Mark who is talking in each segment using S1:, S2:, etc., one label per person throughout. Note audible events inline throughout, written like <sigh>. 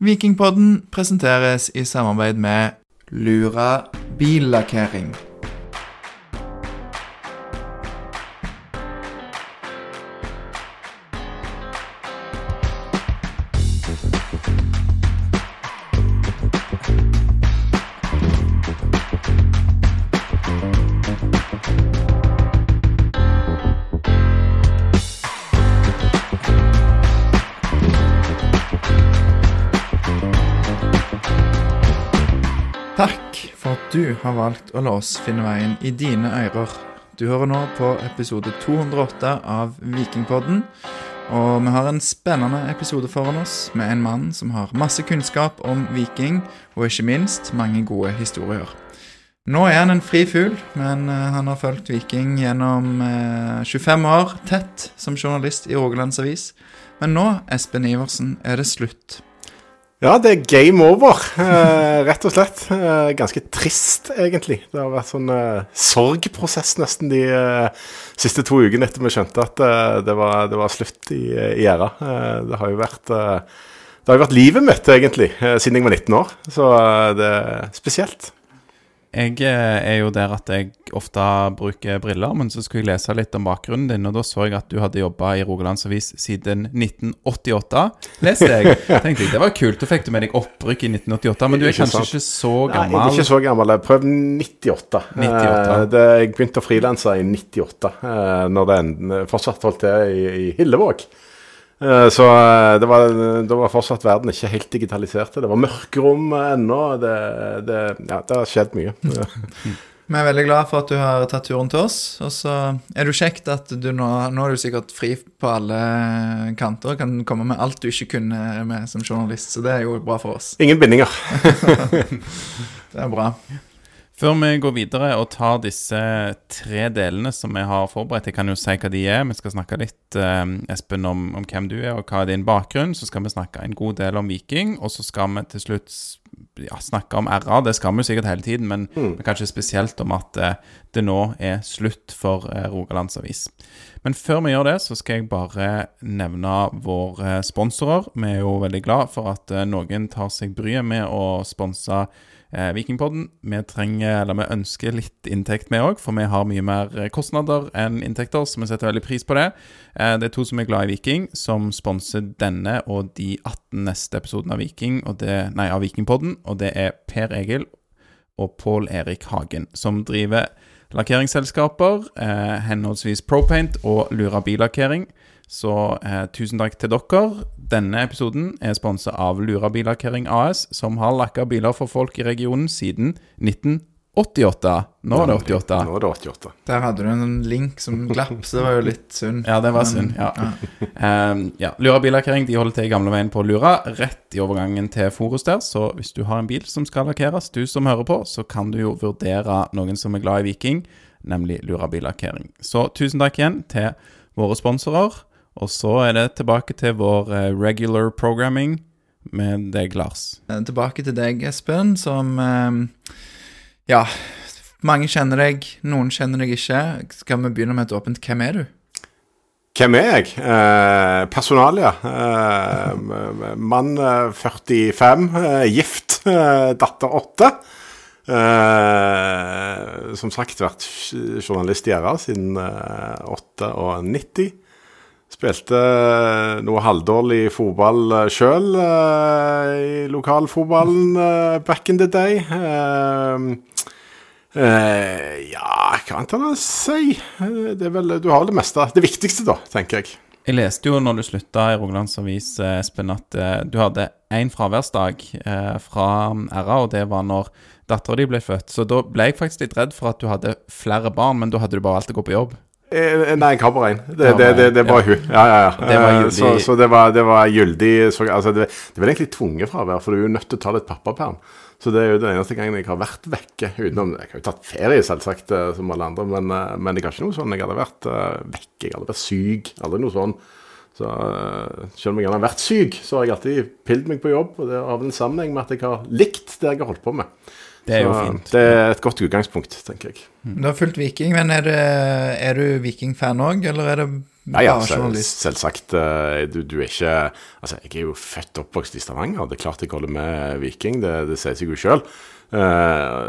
S1: Vikingpodden presenteres i samarbeid med Lura billakkering. Har valgt å la oss finne veien i dine ører. Du hører nå på episode 208 av Vikingpodden. Og vi har en spennende episode foran oss med en mann som har masse kunnskap om viking, og ikke minst mange gode historier. Nå er han en fri fugl, men eh, han har fulgt Viking gjennom eh, 25 år tett som journalist i Rogalands Avis. Men nå, Espen Iversen, er det slutt.
S2: Ja, det er game over, eh, rett og slett. Eh, ganske trist, egentlig. Det har vært sånn eh, sorgprosess nesten de eh, siste to ukene etter vi skjønte at eh, det, var, det var slutt i, i æra. Eh, det har jo vært Det har vært livet mitt, egentlig, siden jeg var 19 år. Så det er spesielt.
S3: Jeg eh, er jo der at jeg ofte bruker briller, men så skulle jeg lese litt om bakgrunnen din, og da så jeg at du hadde jobba i Rogalands Avis siden 1988. Leste jeg. Tenkte jeg, Det var kult. Da fikk du med deg opprykk i 1988, men du er
S2: Ikke
S3: kanskje
S2: sant.
S3: ikke så
S2: Nei, jeg
S3: gammel.
S2: er ikke så gammel. Jeg prøvde 98.
S3: 98.
S2: Eh, det, jeg begynte å frilanse i 98, eh, når den fortsatt holdt til i, i Hillevåg. Eh, så eh, det var, det var fortsatt verden ikke helt digitalisert. Det var mørkerom ennå. Det, det, ja, det har skjedd mye. <laughs>
S1: Vi er veldig glad for at du har tatt turen til oss. Og så er det jo kjekt at du nå, nå er du sikkert fri på alle kanter og kan komme med alt du ikke kunne med som journalist. Så det er jo bra for oss.
S2: Ingen bindinger. <laughs>
S1: Det er bra.
S3: Før vi går videre og tar disse tre delene som vi har forberedt, jeg kan jo si hva de er. Vi skal snakke litt, eh, Espen, om, om hvem du er og hva er din bakgrunn. Så skal vi snakke en god del om Viking, og så skal vi til slutt ja, snakke om RA. Det skal vi jo sikkert hele tiden, men, men kanskje spesielt om at eh, det nå er slutt for eh, Rogalands Avis. Men før vi gjør det, så skal jeg bare nevne våre sponsorer. Vi er jo veldig glad for at eh, noen tar seg bryet med å sponse eh, Vikingpodden. Vi trenger, eller vi ønsker litt inntekt med òg, for vi har mye mer eh, kostnader enn inntekter, så vi setter veldig pris på det. Eh, det er to som er glad i Viking, som sponser denne og de 18 neste episodene av Viking, det, nei, av Vikingpodden, og det er Per Egil og Pål Erik Hagen, som driver lakkeringsselskaper, eh, henholdsvis Propaint og Lura billakkering. Så eh, tusen takk til dere. Denne episoden er sponset av Lura billakkering AS, som har lakka biler for folk i regionen siden 1988. Nå er det 88.
S2: Nå er det 88.
S1: Der hadde du en link som glapp, så det var jo litt synd.
S3: Ja, det var synd. Ja. Um, ja. Lura billakkering de holder til i gamleveien på Lura, rett i overgangen til Forus der. Så hvis du har en bil som skal lakkeres, du som hører på, så kan du jo vurdere noen som er glad i Viking, nemlig Lura billakkering. Så tusen takk igjen til våre sponsorer. Og så er det tilbake til vår eh, regular programming med deg, Lars.
S1: Eh, Tilbake til deg, Espen, som eh, Ja, mange kjenner deg, noen kjenner deg ikke. Skal vi begynne med et åpent Hvem er du?
S2: Hvem er jeg? Eh, personalia. Eh, mann eh, 45, eh, gift, eh, datter 8. Eh, som sagt vært journalist i RA siden eh, 98. Spilte eh, noe halvdårlig fotball sjøl i lokalfotballen eh, back in the day. Eh, eh, ja, hva annet kan jeg si? Eh, Det er vel, du har det meste. Det viktigste, da, tenker jeg.
S3: Jeg leste jo når du slutta i Rogalands Avis, eh, Espen, at eh, du hadde én fraværsdag eh, fra RA, og det var når dattera di ble født. Så da ble jeg faktisk litt redd for at du hadde flere barn, men da hadde du bare valgt å gå på jobb.
S2: Eh, nei, bare én. Det, det, det, det
S3: ja.
S2: hun. Ja, ja, ja.
S3: Det var
S2: Eh, Så, så det var, det var gyldig så, altså, det, det var egentlig tvunget fravær, for du er jo nødt til å ta litt pappaperm. Så det er jo den eneste gangen jeg har vært vekke. Utenom, Jeg har jo tatt ferie, selvsagt, eh, som alle andre, men, men jeg har ikke noe sånn. Jeg hadde vært vekke, jeg hadde vært syk. Aldri noe sånn. Så Selv om jeg har vært syk, så har jeg alltid pilt meg på jobb. Og det har vel en sammenheng med at jeg har likt det jeg har holdt på med.
S3: Det er jo fint.
S2: Det er et godt utgangspunkt, tenker jeg.
S1: Du har fulgt Viking, men er, det, er du Viking-fan òg, eller er det
S2: Ja, ja,
S1: Bare
S2: selv,
S1: journalist.
S2: selvsagt. eh, Du, du er ikke Altså, jeg er jo født og oppvokst i Stavanger. Det er klart jeg holder med Viking, det, det sier seg jo sjøl.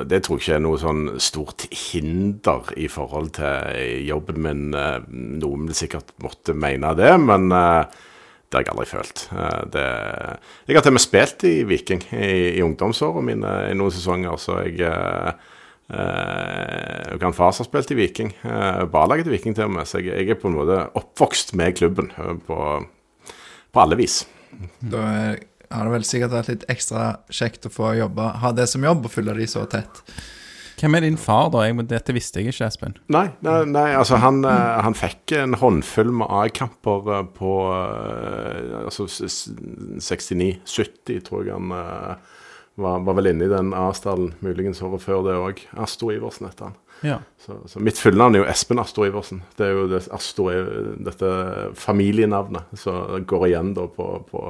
S2: det tror jeg ikke er noe sånn stort hinder i forhold til jobben min. Eh, Noen vil sikkert måtte mene det, men eh, det har jeg aldri følt. Eh, Det, jeg har til og med spilt i Viking i, i ungdomsåra mine i noen sesonger, så jeg eh, Eh, far som har spilt i Viking. Eh, Barlaget til Viking til og med. Så jeg, jeg er på en måte oppvokst med klubben eh, på, på alle vis.
S1: Da har det vel sikkert vært litt ekstra kjekt å få jobbe, ha det som jobb og følge de så tett.
S3: Hvem er din far, da? Jeg, dette visste jeg ikke, Espen.
S2: Nei, nei, nei altså han, eh, han fikk en håndfull med A-kamper eh, på eh, altså 69-70, tror jeg han var, var vel inne i den A-stallen. Muligens året før det òg. Astor Iversen heter han.
S3: Ja.
S2: Så, så mitt fullnavn er jo Espen Astor Iversen. Det er jo det, Astor er dette familienavnet som går igjen da på, på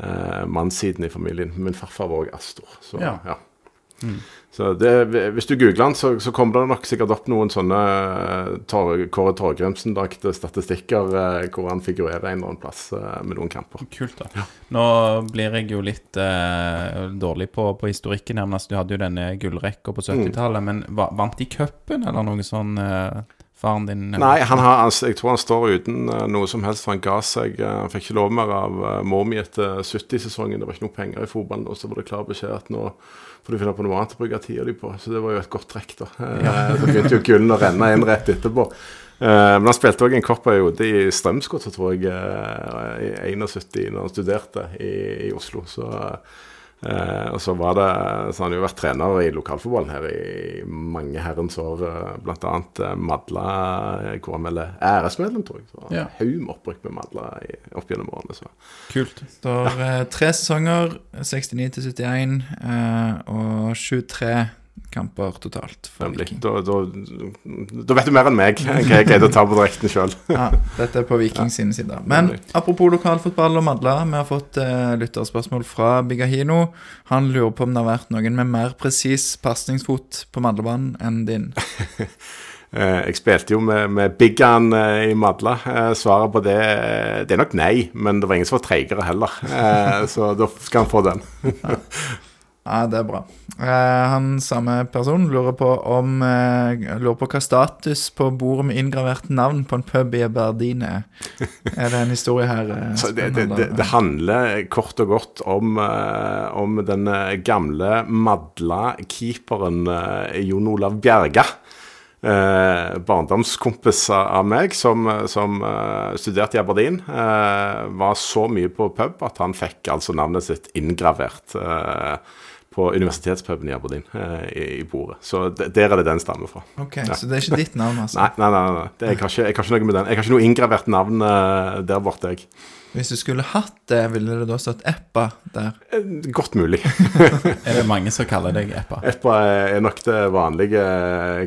S2: eh, mannssiden i familien. Min farfar var òg Astor. Så,
S3: Ja.
S2: ja. Så det, hvis du googler han, så, så kommer det nok sikkert opp noen sånne eh, Tor, Kåre Torgrimsen-lagte statistikker eh, hvor han figurerer en eller annen plass eh, med noen kamper.
S3: Kult, da. Nå blir jeg jo litt eh, dårlig på, på historikken. men altså, Du hadde jo denne gullrekka på 70-tallet, men va- vant de cupen, eller noe sånn, eh, faren din?
S2: Nei, han har, han, jeg tror han står uten noe som helst, for han ga seg. han fikk ikke lov mer av uh, mor mi etter 70-sesongen. Det var ikke noe penger i fotballen, og så var det klar beskjed at nå får du finne på noe annet å bruke tida di på. Så det var jo et godt trekk, da. Eh, så begynte jo gullen å renne inn rett etterpå. Eh, men han spilte òg en kort periode i Strømsgodset, tror jeg, eh, i 71, når han studerte i, i Oslo. Så Eh, og så var det, så han jo vært trener i lokalfotballen her i mange herrens år, Bl.a. blant annet eh, Madla, eh, hvor han vel er æresmedlem, tror jeg. Så
S3: Ja.
S2: haug med opprykk med Madla i, opp gjennom årene. Så.
S3: Kult.
S1: Det står ja. tre sesonger, 69 til 71, eh, og 23 kamper totalt for Viking.
S2: Da, da, da vet du mer enn meg hva jeg greide å ta på direkten sjøl.
S1: Ja, dette er på Viking sine sider. Men apropos lokalfotball og Madla, vi har fått eh, lytterspørsmål fra Bigahino. Han lurer på om det har vært noen med mer presis pasningsfot på Madlebanen enn din. <laughs>
S2: Eh, jeg spilte jo med, med Biggan eh, i Madla. Eh, svaret på det det er nok nei, men det var ingen som var treigere heller. <laughs> Så da skal han få den.
S1: Ja, det er bra. Eh, han samme person lurer på om eh, Lurer på hva status på bordet med inngravert navn på en pub i Aberdeen er. Er det en historie her? eh,
S2: Så det, det, det, det handler kort og godt om, eh, om den eh, gamle Madla-keeperen eh, Jon Olav Bjerga. Eh, barndomskompis av meg som, som eh, studerte i Aberdeen. Eh, var så mye på pub at han fikk altså navnet sitt inngravert eh, på universitetspuben i Aberdeen eh, i, i bordet. Så der er det den stammer fra.
S1: Ok, Så det er ikke ditt navn, altså? <laughs>
S2: Nei, nei, nei. nei. Det, jeg, har ikke, jeg har ikke noe med den. Jeg har ikke noe inngravert navn eh, der borte, jeg.
S1: Hvis du skulle hatt det, ville det da stått Eppa der?
S2: Eh, Godt mulig. <laughs>
S3: Er det mange som kaller deg Eppa?
S2: Eppa er nok det vanlige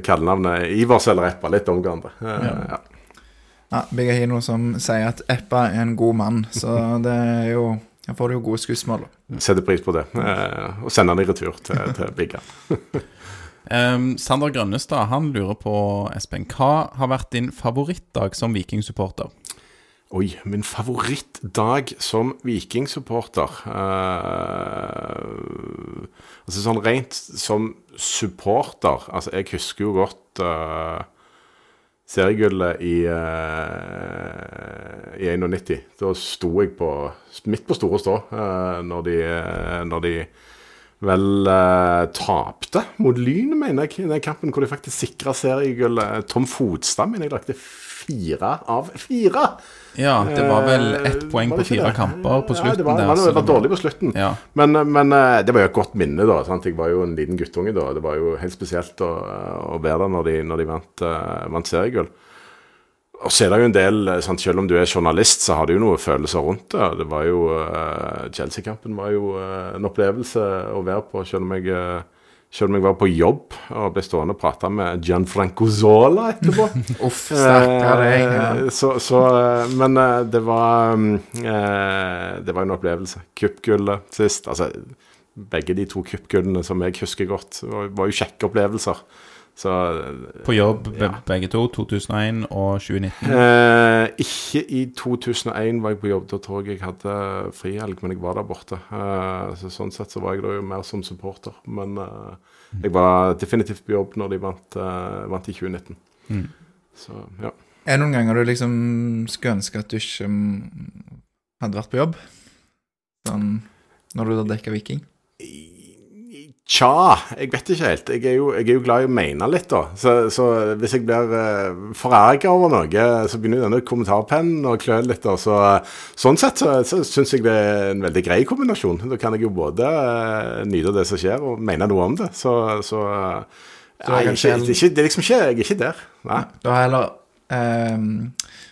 S2: kallenavnet. Ivers eller Eppa, litt omgående. Eh, Ja.
S1: Ja, Bigahino som sier at Eppa er en god mann, så det er jo Her får du jo gode skussmål. da.
S2: Setter pris på det. Eh, Og sender den i retur til, til Bigga.
S3: Um, Sander Grønnestad han lurer på, Espen, hva har vært din favorittdag som Viking-supporter?
S2: Oi, min favorittdag som Viking-supporter uh, Altså sånn rent som supporter Altså, jeg husker jo godt uh, seriegullet i, uh, i 91. Da sto jeg på, midt på store stå uh, når, de, uh, når de vel uh, tapte mot Lyn, mener jeg, i den kampen hvor de faktisk sikra seriegullet. Tom Fotstad mener jeg lagde fire av fire.
S3: Ja, det var vel ett
S2: Eh,
S3: poeng på fire
S2: det?
S3: kamper på
S2: Ja,
S3: slutten.
S2: det var,
S3: der,
S2: det var dårlig på slutten.
S3: Ja.
S2: Men, men eh, det var jo et godt minne, da. Sant? Jeg var jo en liten guttunge da. Det var jo helt spesielt å, å være der når de, når de vant, uh, vant seriegull. Og så er det jo en del eh, sant? Selv om du er journalist, så har du jo noen følelser rundt det. Det var jo uh, Chelsea-kampen var jo uh, en opplevelse å være på, selv om jeg eh, selv om jeg var på jobb og ble stående og prate med Gianfranco Zola etterpå. <laughs>
S1: Uff, stakkar deg. Ja.
S2: Eh, Så, så, eh, men eh, det var mm, Det var en opplevelse. Kuppgullet sist. Altså, begge de to kuppgullene som jeg husker godt, var, var jo kjekke opplevelser. Så
S3: På jobb
S2: Ja.
S3: begge to, 2001 og 2019.
S2: Eh, ikke i 2001 var jeg på jobb. Da tror jeg jeg hadde frihelg, men jeg var der borte. Eh, så sånn sett så var jeg da jo mer som supporter. Men eh, jeg var definitivt på jobb når de vant, eh, vant i 2019.
S3: Mm.
S2: Så ja.
S1: Er det noen ganger du liksom skulle ønske at du ikke mm, hadde vært på jobb? Sånn når du da dekka Viking?
S2: Tja, jeg vet ikke helt. Jeg er jo, jeg er jo glad i å mene litt, da. Så, så hvis jeg blir uh, forarga over noe, så begynner jo denne kommentarpennen å klø litt. Da. Så, sånn sett så, så syns jeg det er en veldig grei kombinasjon. Da kan jeg jo både uh, nyte det som skjer, og mene noe om det. Så, så
S1: uh,
S2: nei,
S1: er
S2: ikke, det, er ikke, det er liksom ikke Jeg er ikke der. Nei.
S1: Du har heller um,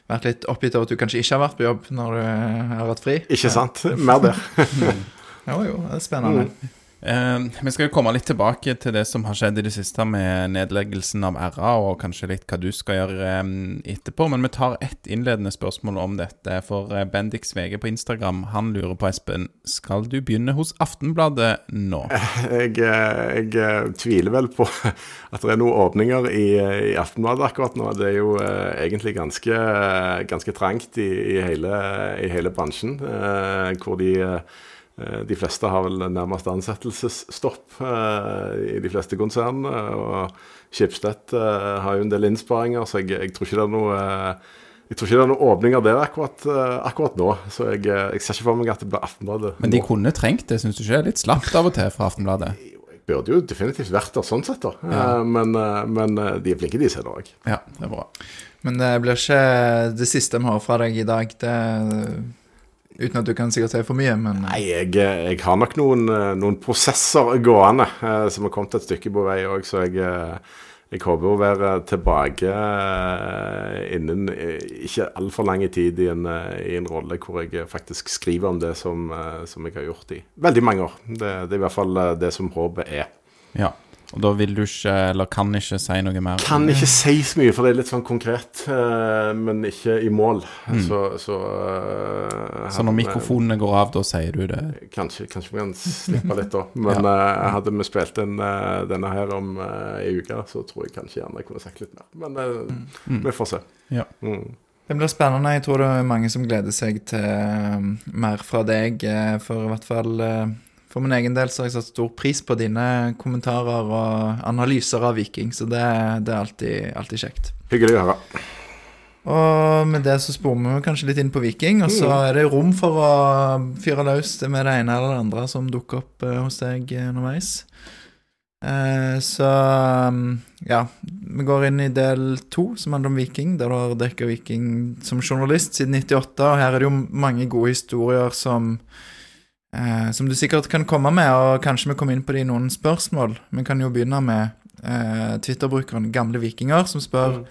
S1: vært litt oppgitt over at du kanskje ikke har vært på jobb når du eh, har vært fri?
S2: Ikke sant? Mer der. <laughs>
S1: Jo, jo, det er spennende.
S3: Eh, vi skal jo komme litt tilbake til det som har skjedd i det siste med nedleggelsen av RA, og kanskje litt hva du skal gjøre eh, etterpå. Men vi tar ett innledende spørsmål om dette. For eh, Svege VG på Instagram han lurer på, Espen, skal du begynne hos Aftenbladet nå? <laughs>
S2: Jeg, eh, jeg eh, tviler vel på at det er noen åpninger i, i Aftenbladet akkurat nå. Det er jo eh, egentlig ganske, ganske trangt i, i, hele, i hele bransjen. Eh, hvor de, eh, de fleste har vel nærmest ansettelsesstopp eh, i de fleste konsernene. Og Schibsted eh, har jo en del innsparinger, så jeg, jeg tror ikke det er noe eh, jeg tror ikke det er noen åpninger der akkurat, eh, akkurat nå. Så jeg, eh, jeg ser ikke for meg at det blir Aftenbladet.
S3: Men de kunne trengt det, syns du ikke? Litt slapt av og til fra Aftenbladet.
S2: Jeg burde jo definitivt vært der sånn sett, da.
S3: Ja.
S2: Eh, Men, eh, men eh, de er flinke, de senere òg.
S3: Ja, det er bra.
S1: Men det blir ikke det siste vi har fra deg i dag. Det, uten at du kan sikkert si for mye, men
S2: Nei, jeg, eh, jeg har nok noen, eh, noen prosesser gående eh, som har kommet et stykke på vei òg, så jeg, eh, jeg håper å være tilbake eh, innen eh, ikke altfor lang tid i en, eh, i en rolle hvor jeg faktisk skriver om det som, eh, som jeg har gjort i veldig mange år. Det, det er i hvert fall eh, det som håpet er.
S3: Ja. Og da vil du ikke, eller kan ikke si noe mer?
S2: Kan ikke si så mye, for det er litt sånn konkret, eh, men ikke i mål. Så, så, uh,
S3: Så når mikrofonene går av, da sier du det?
S2: Kanskje, kanskje vi kan slippe litt da. <laughs> Men eh, hadde vi spilt inn uh, denne her om uh, ei uke, så tror jeg kanskje gjerne jeg kunne sagt litt mer. Men mm. vi får se.
S3: Ja.
S2: Mm.
S1: det blir spennende. Jeg tror det er mange som gleder seg til mer fra deg. For i hvert fall for min egen del så har jeg satt stor pris på dine kommentarer og analyser av Viking, så det, det er alltid, alltid kjekt.
S2: Hyggelig å høre.
S1: Og med det så sporer vi kanskje litt inn på Viking, og så er det rom for å fyre løs med det ene eller det andre som dukker opp eh, hos deg eh, underveis. Eh, så um, ja, vi går inn i del to, som handler om Viking, der du har dekka Viking som journalist siden 98, og her er det jo mange gode historier som eh, som du sikkert kan komme med, og kanskje vi kommer inn på det i noen spørsmål. Vi kan jo begynne med eh, Twitter-brukeren Gamle Vikinger, som spør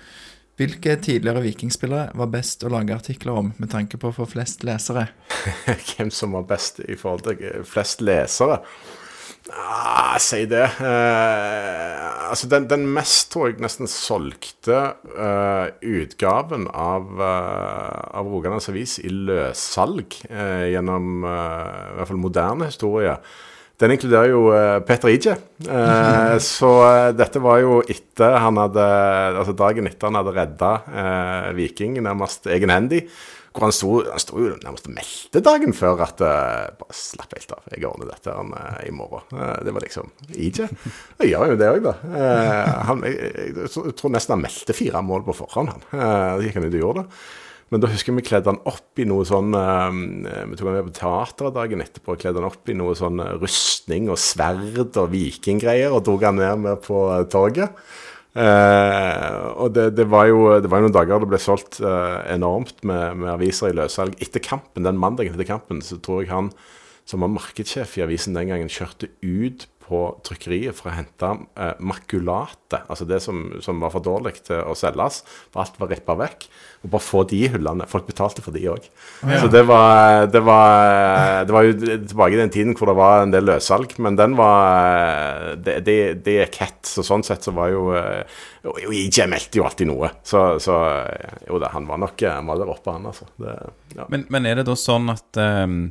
S1: hvilke tidligere vikingspillere var best å lage artikler om, med tanke på å få flest lesere? <laughs>
S2: Hvem som var best i forhold til flest lesere? Ah, si det. Eh, altså, den, den mest, tror jeg, nesten solgte eh, utgaven av, uh, av Rogalands Avis i løssalg eh, gjennom eh, i hvert fall moderne historie. Den inkluderer jo eh, Peter Ije. Eh, <laughs> så eh, dette var jo etter han hadde Altså dagen etter han hadde redda eh, Viking nærmest egenhendig. Hvor han sto, han sto jo nærmest og meldte dagen før at eh, Bare slapp helt av, jeg ordner dette han, eh, i morgen. Eh, det var liksom EJ. Og gjør jo det òg, da. Han, jeg, jeg, tror- nesten han meldte fire mål på forhånd, han. Eh, gikk han ut og gjorde det. Men da husker jeg vi kledde han opp i noe sånn Vi tok han med på teateret dagen etterpå og kledde han opp i noe sånn rustning og sverd og vikinggreier og dro han ned med på torget. Eh, og det, det, var jo, det var jo noen dager det ble solgt eh, enormt med, med aviser i løssalg. Etter kampen, den mandagen etter kampen, så tror jeg han som var markedssjef i avisen den gangen, kjørte ut på trykkeriet for å hente eh, makulate, altså det som, som var for dårlig til å selges, for alt var rippa vekk, og bare få de hullene. hyllene. Folk betalte for de òg. Så det var, det, var, det var jo tilbake i den tiden hvor det var en del løssalg, men den var Det, det, det gikk hett, så sånn sett så var jo eh, jo IJ meldte jo alltid noe, så, så eh, jo da, han var nok han var der oppe, han, altså. Det, ja.
S3: Men, men er det da sånn at ehm,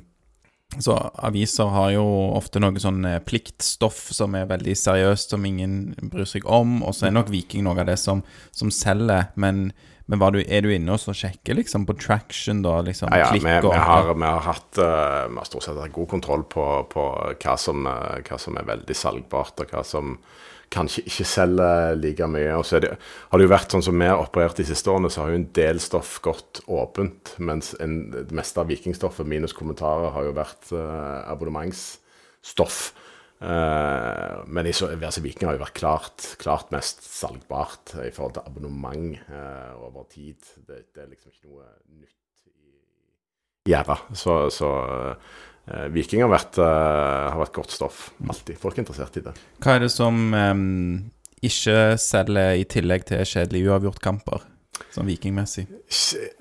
S3: Så aviser har jo ofte noe sånn eh, pliktstoff som er veldig seriøst, som ingen bryr seg om. Og så er nok Viking noe av det som, som selger. Men, men du, er du inne og sjekker liksom på traction, da? Liksom,
S2: Ja, ja, vi, vi, har, vi har hatt uh, Vi har stort sett hatt god kontroll på, på hva, som, uh, hva som er veldig salgbart, og hva som kanskje ikke selger like mye. Og så det, har det jo vært sånn som vi har operert de siste årene, så har jo en del stoff gått åpent, mens en, det meste av vikingstoffet minus kommentarer har jo vært uh, abonnementsstoff. Uh, men i så, altså, Viking har jo vært klart, klart mest salgbart i forhold til abonnement uh, over tid. Det, det er liksom ikke noe nytt gjerda. Så, så eh, Viking har vært, eh, har vært godt stoff. Alltid. Folk er interessert i det.
S3: Hva er det som em, ikke selger i tillegg til kjedelige uavgjortkamper, sånn vikingmessig?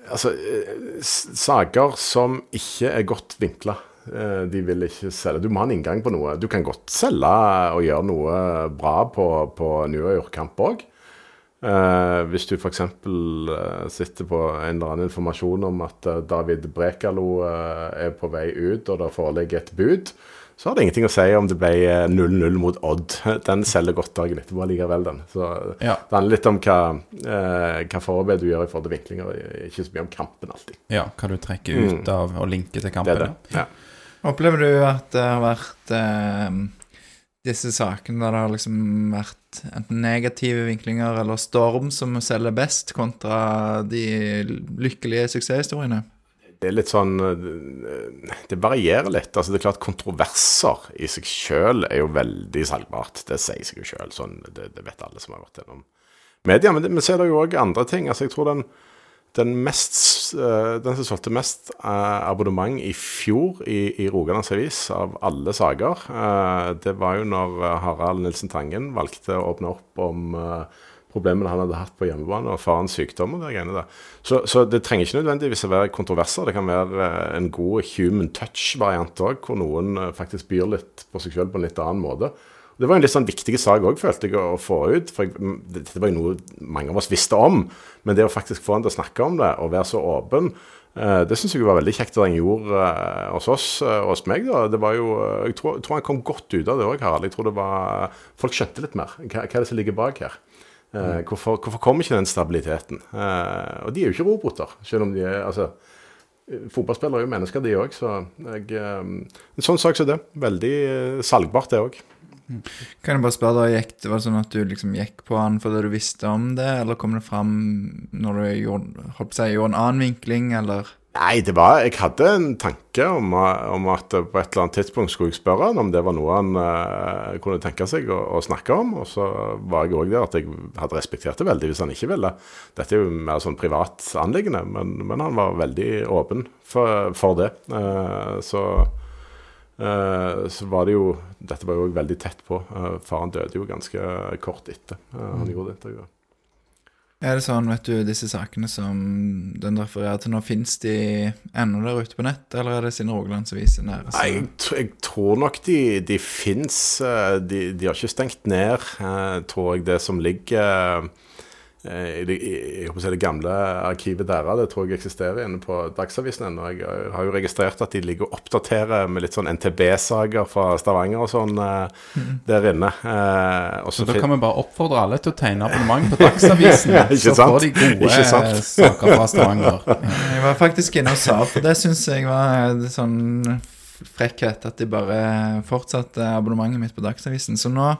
S2: Altså, eh, saker som ikke er godt vinkla, eh, de vil ikke selge. Du må ha en inngang på noe. Du kan godt selge og gjøre noe bra på, på New uavgjort kamp òg. Eh, hvis du f.eks. Uh, sitter på en eller annen informasjon om at eh, David Brekalo eh, er på vei ut, og det foreligger et bud, så har det ingenting å si om det ble eh, 0-0 mot Odd. <laughs> Den selger godt dagen etterpå likevel, den. Så
S3: Ja.
S2: det handler litt om hva, eh, hva forarbeid du gjør i forhold til vinklinger, ikke så mye om kampen alltid.
S3: Ja, hva du trekker ut av og linker til
S2: Det
S3: kampen.
S2: er det. Ja.
S1: Opplever du at det har vært eh, disse sakene der det har liksom vært enten negative vinklinger eller storm som selger best, kontra de lykkelige suksesshistoriene?
S2: Det er litt sånn eh, Det varierer litt. altså Det er klart Kontroverser i seg sjøl er jo veldig salgbart. Det sier seg jo sjøl. Sånn, det, det vet alle som har vært gjennom media. Men, det, men så er det jo òg andre ting. altså Jeg tror den, den mest eh, Den som solgte mest eh, abonnement i fjor i, i Rogalands Avis av alle saker, eh, det var jo når Harald Nilsen Tangen valgte å åpne opp om problemene han hadde hatt på hjemmebane, og farens sykdom og det greiene der. Så, så det trenger ikke nødvendigvis å være kontroverser. Det kan være en god human touch-variant òg, hvor noen faktisk byr litt på seg sjøl på en litt annen måte. Det var en litt sånn viktig sak òg, følte jeg, å få ut. For jeg, m, det, det var jo noe mange av oss visste om. Men det å faktisk få han til å snakke om det, og være så åpen, eh, det syns jeg var veldig kjekt at han gjorde eh, hos oss eh, og hos meg. da. Det var jo, Jeg tror, jeg tror han kom godt ut av det òg, Harald. Jeg tror det var, Folk skjønte litt mer. Hva, hva er det som ligger bak her? Mm. hvorfor, hvorfor kommer ikke den stabiliteten? Eh, og de er jo ikke roboter, selv om de er altså, Fotballspillere er jo mennesker, de òg. Så jeg, en sånn sak som det. Veldig salgbart, det òg.
S1: Kan jeg bare spørre deg, gikk, Var det sånn at du liksom gikk på han fordi du visste om det, eller kom det fram når du gjorde, holdt på å si, gjorde en annen vinkling, eller
S2: Nei, det var Jeg hadde en tanke om, om at på et eller annet tidspunkt skulle jeg spørre han om det var noe han uh, kunne tenke seg å, å snakke om. Og så var jeg òg der at jeg hadde respektert det veldig hvis han ikke ville. Dette er jo mer sånn privat anliggende, men, men han var veldig åpen for, for det. Uh, så eh, så var det jo Dette var jo veldig tett på. Eh, faren døde jo ganske kort etter eh, han gjorde det intervjuet.
S1: Er det sånn, vet du, disse sakene som den refererer til nå, fins de ennå der ute på nett, eller er det sine Rogalandsaviser nære?
S2: Nei, jeg, jeg tror nok de, de fins. De, de har ikke stengt ned, eh, tror jeg, det som ligger eh, i det, i, jeg håper å si det gamle arkivet deres. Det tror jeg eksisterer inne på Dagsavisen ennå. Jeg eh, har jo registrert at de ligger og oppdaterer med litt sånn NTB-saker fra Stavanger og sånn mm. der inne. Eh, og
S3: Så da kan vi bare oppfordre alle til å tegne abonnement på Dagsavisen. <laughs>
S2: Ja,
S3: så
S2: sant?
S3: får de gode eh, saker fra Stavanger. <laughs>
S1: Jeg var faktisk inne og sa, for det syns jeg var sånn frekkhet at de bare fortsatte abonnementet mitt på Dagsavisen. Så nå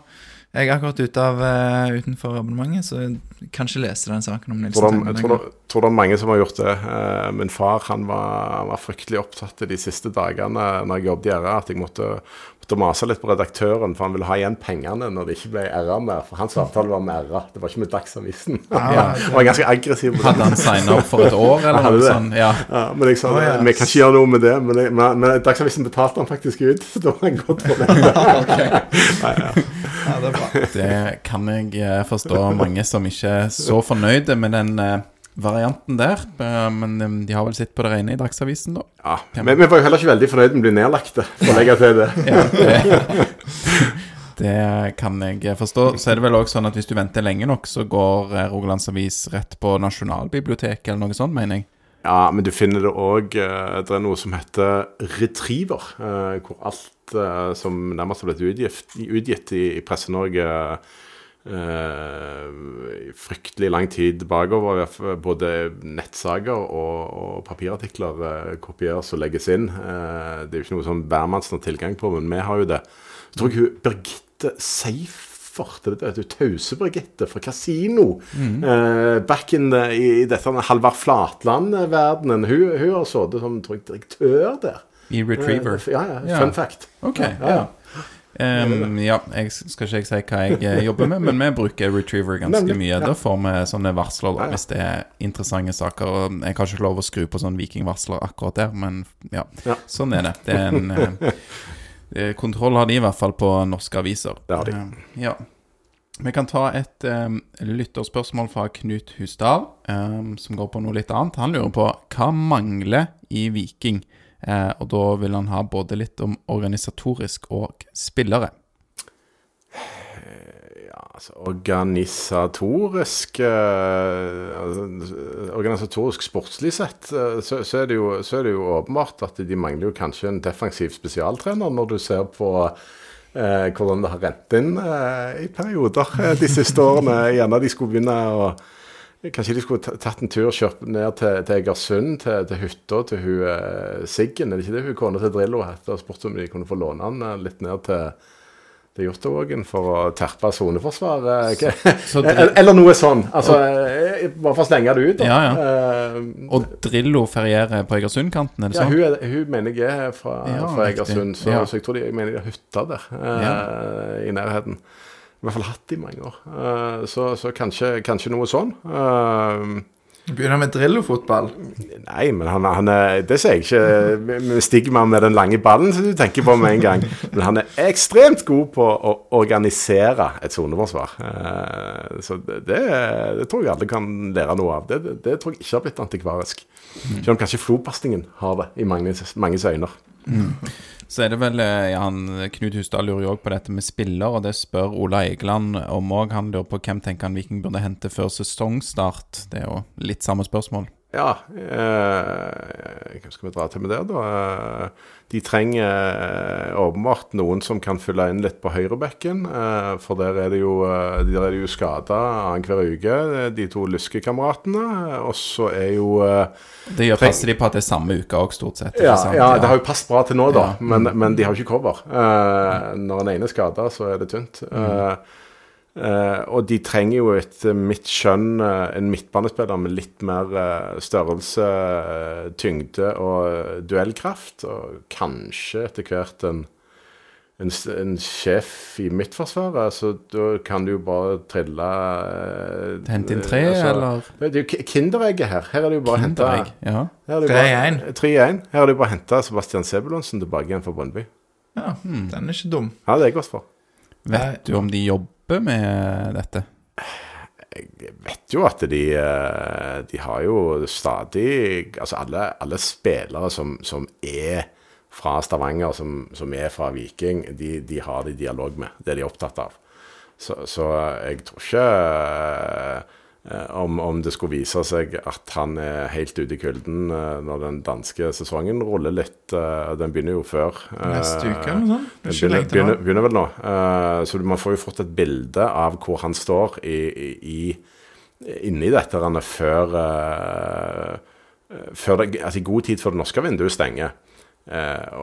S1: er akkurat ute av, uh, utenfor abonnementet, så jeg kan ikke lese den saken om
S2: tror det, jeg tror det, tror det er mange som har gjort det. Uh, min far han var, han var fryktelig opptatt de siste dagene når jeg jobbet i RA, at jeg måtte, måtte mase litt på redaktøren, for han ville ha igjen pengene når det ikke ble RA mer. For hans avtale var med RA, det var ikke med Dagsavisen. Han var ganske aggressiv
S3: Hadde han signa opp for et år, eller noe sånt? Ja.
S2: Ja, men jeg sa
S1: oh, ja.
S2: vi kan ikke gjøre noe med det. Men, jeg, men, men Dagsavisen betalte han faktisk ut, så da var han godt fornøyd. <laughs>
S1: Ja, det er bra.
S3: Det kan jeg eh, forstå. Mange som ikke er så fornøyde med den eh, varianten der. Eh, Men eh, de har vel sett på det rene i Dagsavisen, da.
S2: Ja, men vi var jo heller ikke veldig fornøyd med å bli nedlagt, for å legge til det. <laughs>
S3: Ja, det, det kan jeg forstå. Så er det vel også sånn at hvis du venter lenge nok, så går eh, Rogalands Avis rett på Nasjonalbiblioteket eller noe sånt, mener jeg.
S2: Ja, men du finner det òg Det er noe som heter Retriever, eh, hvor alt eh, som nærmest har blitt utgitt, utgitt i, i Presse-Norge eh, fryktelig lang tid bakover, både nettsaker og, og papirartikler eh, kopieres og legges inn. Eh, det er jo ikke noe som hvermannsen har tilgang på, men vi har jo det. Så tror jeg hun Birgitte du Tause-Birgitte fra Casino.
S3: Mm.
S2: Eh, back in the, i, i dette Halvard Flatland-verdenen. Hun, hun har sittet som tror jeg, direktør der.
S3: I Retriever.
S2: Eh, ja, ja. Fun fact.
S3: Ok,
S2: Ja,
S3: ja.
S2: ja.
S3: Em, ja, jeg skal ikke jeg si hva jeg eh, jobber med, men vi bruker Retriever ganske mye. Da får vi sånne varsler da, hvis det er interessante saker. Og Jeg har ikke lov å skru på sånn vikingvarsler akkurat der, men ja, sånn er det. Det er en eh, <laughs> eh, Kontroll har de i hvert fall på norske aviser.
S2: Det har de.
S3: Eh, ja. Vi kan ta et um, lytterspørsmål fra Knut Husdal, um, som går på noe litt annet. Han lurer på hva mangler i Viking? Eh, og da vil han ha både litt om organisatorisk og spillere.
S2: Ja, altså organisatorisk eh, altså, Organisatorisk sportslig sett, eh, så, så, er jo, så er det jo åpenbart at de mangler jo kanskje en defensiv spesialtrener, når du ser på eh, hvordan det har rent inn eh, i perioder eh, de siste årene. Gjerne de skulle begynne å Kanskje de skulle ta- tatt en tur kjørt ned til, til Egersund, til, til hytta til hun eh, Siggen. Er det ikke det hun kona til Drillo heter? Og spurt om de kunne få låne han eh, litt ned til til Jåttåvågen for å terpe soneforsvaret. Eller eller noe sånn. Altså, og, bare for å slenge det ut. da.
S3: Ja,
S2: Eh,
S3: Og Drillo ferierer på Egersundkanten, er det
S2: ja,
S3: sånn?
S2: hun, er, hun mener jeg er fra,
S3: Ja,
S2: fra. Egersund, så,
S3: Ja.
S2: så jeg tror de, jeg mener de har hytta der eh, i nærheten. I hvert fall hatt i mange år. Eh, så så kanskje, kanskje noe sånn. Eh,
S1: Begynner med Drillo-fotball.
S2: Nei, men han, han er Det sier jeg ikke stigma med den lange ballen som du tenker på med en gang. Men han er ekstremt god på å organisere et soneforsvar. Eh, Så det, det, det tror jeg alle kan lære noe av. Det, det, det tror jeg ikke har blitt antikvarisk. Selv om kanskje flopastingen har det i mange, manges øyne.
S3: Så er det vel eh, ja, han, Knut Husdal lurer jo òg på dette med spiller, og det spør Ola Egeland om òg. Han lurer på hvem tenker han Viking burde hente før sesongstart. Det er jo litt samme spørsmål.
S2: Ja, eh, hvem skal vi dra til med det, da? Eh, De trenger eh, åpenbart noen som kan fylle inn litt på høyrebekken. Eh, for der er det jo, eh, der er det jo skada annenhver uke, de to lyskekameratene. Og så er jo eh,
S3: Det gjør passer de på at det er samme uke òg, stort sett.
S2: ja, ja, det har jo passet bra til nå, da.
S3: Ja.
S2: Men, men de har jo ikke cover. Eh, når den ene er skada, så er det tynt. Eh, eh, og de trenger jo etter mitt skjønn uh, en midtbanespiller med litt mer uh, størrelse, eh, tyngde og eh, duellkraft. Og kanskje etter hvert en, en, en sjef i Midtforsvaret. Så da kan du jo bare trille eh,
S3: Hente inn tre,
S2: altså,
S3: eller?
S2: Det er jo Kinderegget her. Her er det jo bare bare-
S1: 3-1.
S2: 3-1. Her er det jo bare å hente Sebastian Sebulonsen tilbake igjen fra Brøndby.
S1: Ja, den er ikke dum.
S2: Ja, det er jeg godt for.
S3: Vet du om de jobber med dette?
S2: Jeg vet jo at de, eh, de har jo stadig Altså alle, alle spillere som, som er fra Stavanger, som, som er fra Viking, de, de har de dialog med. Det er de opptatt av. Så, så jeg tror ikke eh, om, om det skulle vise seg at han er helt ute i kulden eh, når den danske sesongen ruller litt. eh, Den begynner jo før. eh,
S1: Neste uke eller noe sånt.
S2: Den begynner, begynner, begynner vel nå. Eh, så man får jo fått et bilde av hvor han står i, i, inni dette randet før, eh, før det, altså I god tid før det norske vinduet stenger. Eh,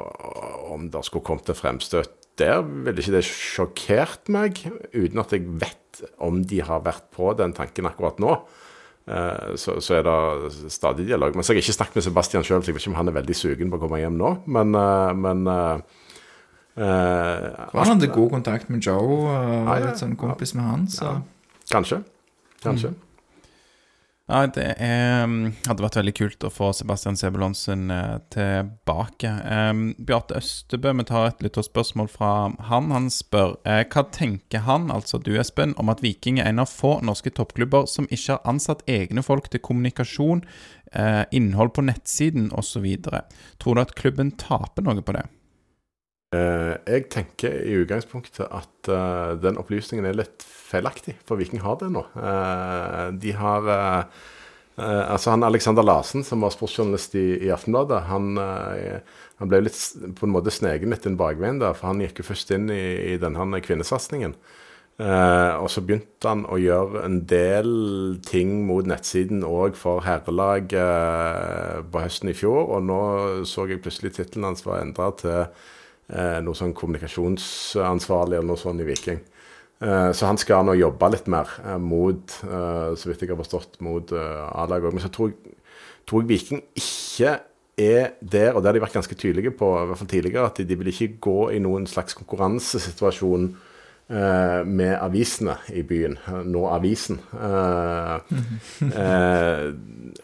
S2: om det skulle kommet et fremstøt der, ville ikke det sjokkert meg, uten at jeg vet om de har vært på den tanken akkurat nå. Eh, så, så er det stadig dialog. Men så har jeg ikke snakket med Sebastian sjøl, så jeg vet ikke om han er veldig sugen på å komme hjem nå. Men, eh, men Uh,
S1: Han hadde god kontakt med Joe, og
S2: Ja, ja,
S1: litt sånn kompis med han, så
S2: Kanskje. Kanskje.
S3: Ja, det er, mm, hadde vært veldig kult å få Sebastian Sebulonsen eh, tilbake. Um, Bjarte Østebø, vi tar et lytterspørsmål fra han. Han spør eh, hva tenker han, altså du Espen, om at Viking er en av få norske toppklubber som ikke har ansatt egne folk til kommunikasjon, eh, innhold på nettsiden osv. Tror du at klubben taper noe på det?
S2: Eh, jeg tenker i utgangspunktet at eh, den opplysningen er litt feilaktig, for Viking har det nå. Eh, de har altså han Alexander Larsen, som var sportsjournalist i, i Aftenbladet, han, han ble litt på en måte snegen litt en bakveien der, for han gikk jo først inn i, i denne kvinnesatsingen. Og så begynte han å gjøre en del ting mot nettsiden òg for herrelag på høsten i fjor. Og nå så jeg plutselig tittelen hans var endra til noe sånn kommunikasjonsansvarlig eller noe sånt i Viking. Eh, så han skal nå jobbe litt mer eh, mot, eh, så vidt jeg har forstått, mot eh, A-laget òg. Men så tror jeg, tror jeg Viking ikke er der, og det har de vært ganske tydelige på, i hvert fall tidligere, at de, vil ikke gå i noen slags konkurransesituasjon eh, med avisene i byen. Nå avisen. Eh, eh,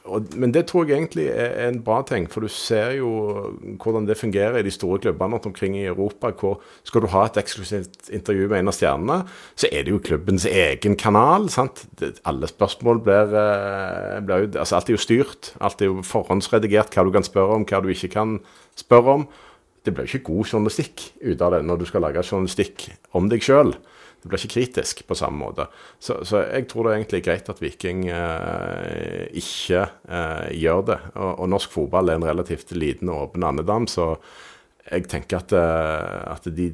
S2: og, men det tror jeg egentlig er, en bra ting, for du ser jo hvordan det fungerer i de store klubbene rundt omkring i Europa. hvor Skal du ha et eksklusivt intervju med en av stjernene, så er det jo klubbens egen kanal. sant? Det, alle spørsmål blir, eh, blir altså Alt er jo styrt. Alt er jo forhåndsredigert, hva du kan spørre om, hva du ikke kan spørre om det blir ikke god journalistikk ut av det når du skal lage journalistikk om deg sjøl. Det blir ikke kritisk på samme måte. Så, så jeg tror det er egentlig greit at Viking eh, ikke eh, gjør det. Og, og norsk fotball er en relativt liten og åpen andedam, så jeg tenker at, eh, at de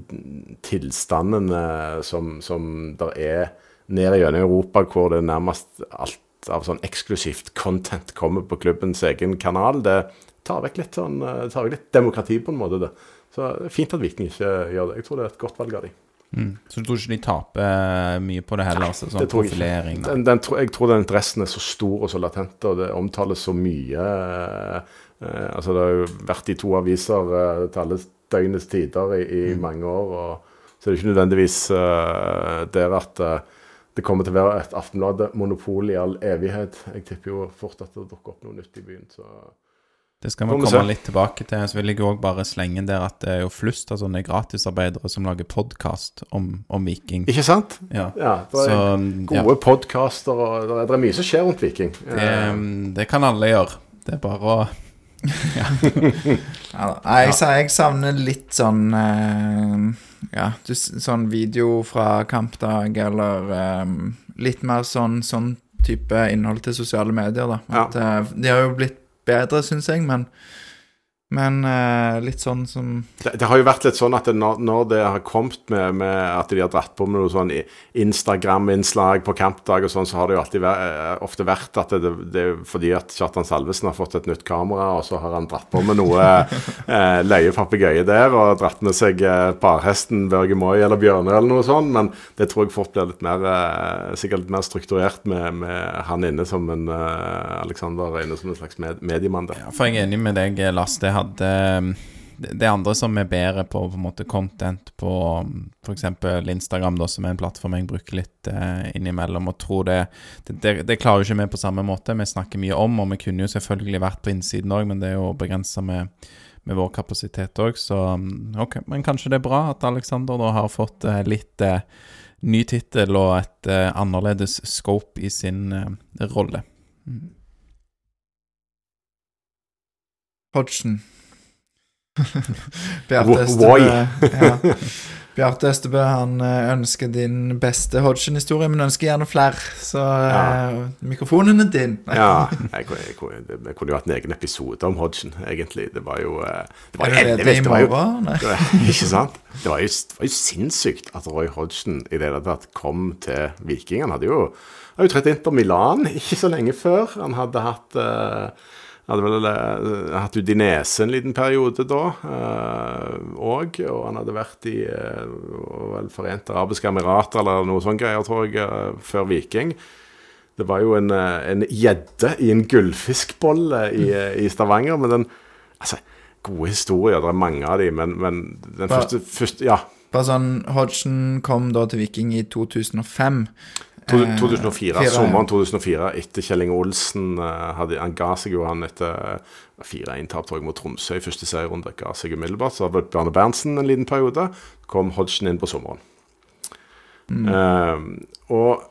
S2: tilstandene som, som der er nede gjennom Europa, hvor det nærmest alt av sånn eksklusivt content kommer på klubbens egen kanal, det tar vekk litt, sånn, eh, tar vekk litt demokrati på en måte. det. Så det er fint at Viking ikke gjør det. Jeg tror det er et godt valg av dem.
S3: Mm. Så du tror ikke de taper mye på det heller? Altså, sånn
S2: det tror jeg ikke. Den, den, jeg tror den interessen er så stor og så latent, og det omtales så mye. eh, eh, altså Det har jo vært i to aviser eh, til alle døgnets tider i, i
S3: Mm.
S2: mange år. og Så det er ikke nødvendigvis eh, der at eh, det kommer til å være et Aftenbladet-monopol i all evighet. Jeg tipper jo fort at det dukker opp noe nytt i byen. så...
S3: Det skal vi komme
S2: se.
S3: litt tilbake til. Så vil jeg òg bare slenge der at det er jo flust av sånne gratisarbeidere som lager podkast om, om Viking.
S2: Ikke sant?
S3: Ja.
S2: Ja, det er
S3: Så ja,
S2: gode podkaster, og det er, det er mye som skjer rundt Viking.
S3: det,
S2: Eh,
S3: det kan alle gjøre. Det er bare å <laughs>
S1: Ja, jeg, sa- jeg savner litt sånn eh, Ja, du, sånn video fra kampdag, eller eh, litt mer sånn, sånn type innhold til sosiale medier, da.
S2: Ja.
S1: At, eh, de har jo blitt bedre, syns jeg, men Men uh, litt sånn som
S2: Det, det har jo vært litt sånn at det, når, når det har kommet med, med at de har dratt på med noe sånn Instagram-innslag på kampdag og sånn, så har det jo alltid vært, eh, ofte vært at det, det er fordi at Kjartan Salvesen har fått et nytt kamera, og så har han dratt på med noe <laughs> eh, løyepapegøye der, og dratt med seg eh, parhesten Børge Moi eller Bjørne eller noe sånt, men det tror jeg fort blir litt mer eh, sikkert litt mer strukturert med, med han inne som en eh, Alexander inne som en slags med, mediemann der.
S3: Ja, for jeg er enig med deg, Lars. Det hadde det det andre som er bedre på på en måte content på f.eks. Instagram, da, som er en plattform jeg bruker litt eh, innimellom. Og tror det, det, det klarer jo ikke vi på samme måte. Vi snakker mye om, og vi kunne jo selvfølgelig vært på innsiden òg, men det er jo begrensa med, med vår kapasitet òg, så mm, ok. Men kanskje det er bra at Alexander da har fått eh, litt eh, ny tittel og et eh, annerledes scope i sin eh, rolle. Mm.
S1: Hodgson. <laughs> Bjarte
S2: why?
S1: Østebø ja. <laughs> Bjarte Estebø han eh, ønsker din beste Hodgson-historie, men ønsker gjerne flere. Så eh, mikrofonen er din. <laughs>
S2: Ja, jeg, jeg, det, det kunne jo hatt en egen episode om Hodgson, egentlig. Det var jo eh, Det var
S1: Er
S2: det
S1: i
S2: det jo
S1: morgen?
S2: Ikke sant? Det var, jo, det var jo sinnssykt at Roy Hodgson i det hele tatt kom til Viking. Han hadde jo, hadde jo trett på Milan ikke så lenge før. Han hadde hatt eh, hadde vel eh, hatt Udinese en liten periode da òg. og han hadde vært i eh, vel Forente arabiske emirater eller noe sånt greier, tror jeg, eh, før Viking. Det var jo en eh, gjedde i en gullfiskbolle i, eh, i Stavanger. Men den Altså, gode historier. Det er mange av de, men, men den første, første Ja.
S1: Bare sånn, Hodgson kom da til Viking i 2005.
S2: To,
S1: Eh,
S2: 2004,
S1: fire.
S2: Sommeren 2004, etter Kjell Inge Olsen eh, hadde, Han ga seg jo han etter 4-1-tap mot Tromsø i første serierunde. Ga seg umiddelbart. Så hadde Bjarne Berntsen en liten periode. Kom Hodgson inn på sommeren.
S1: Mm.
S2: Uh, og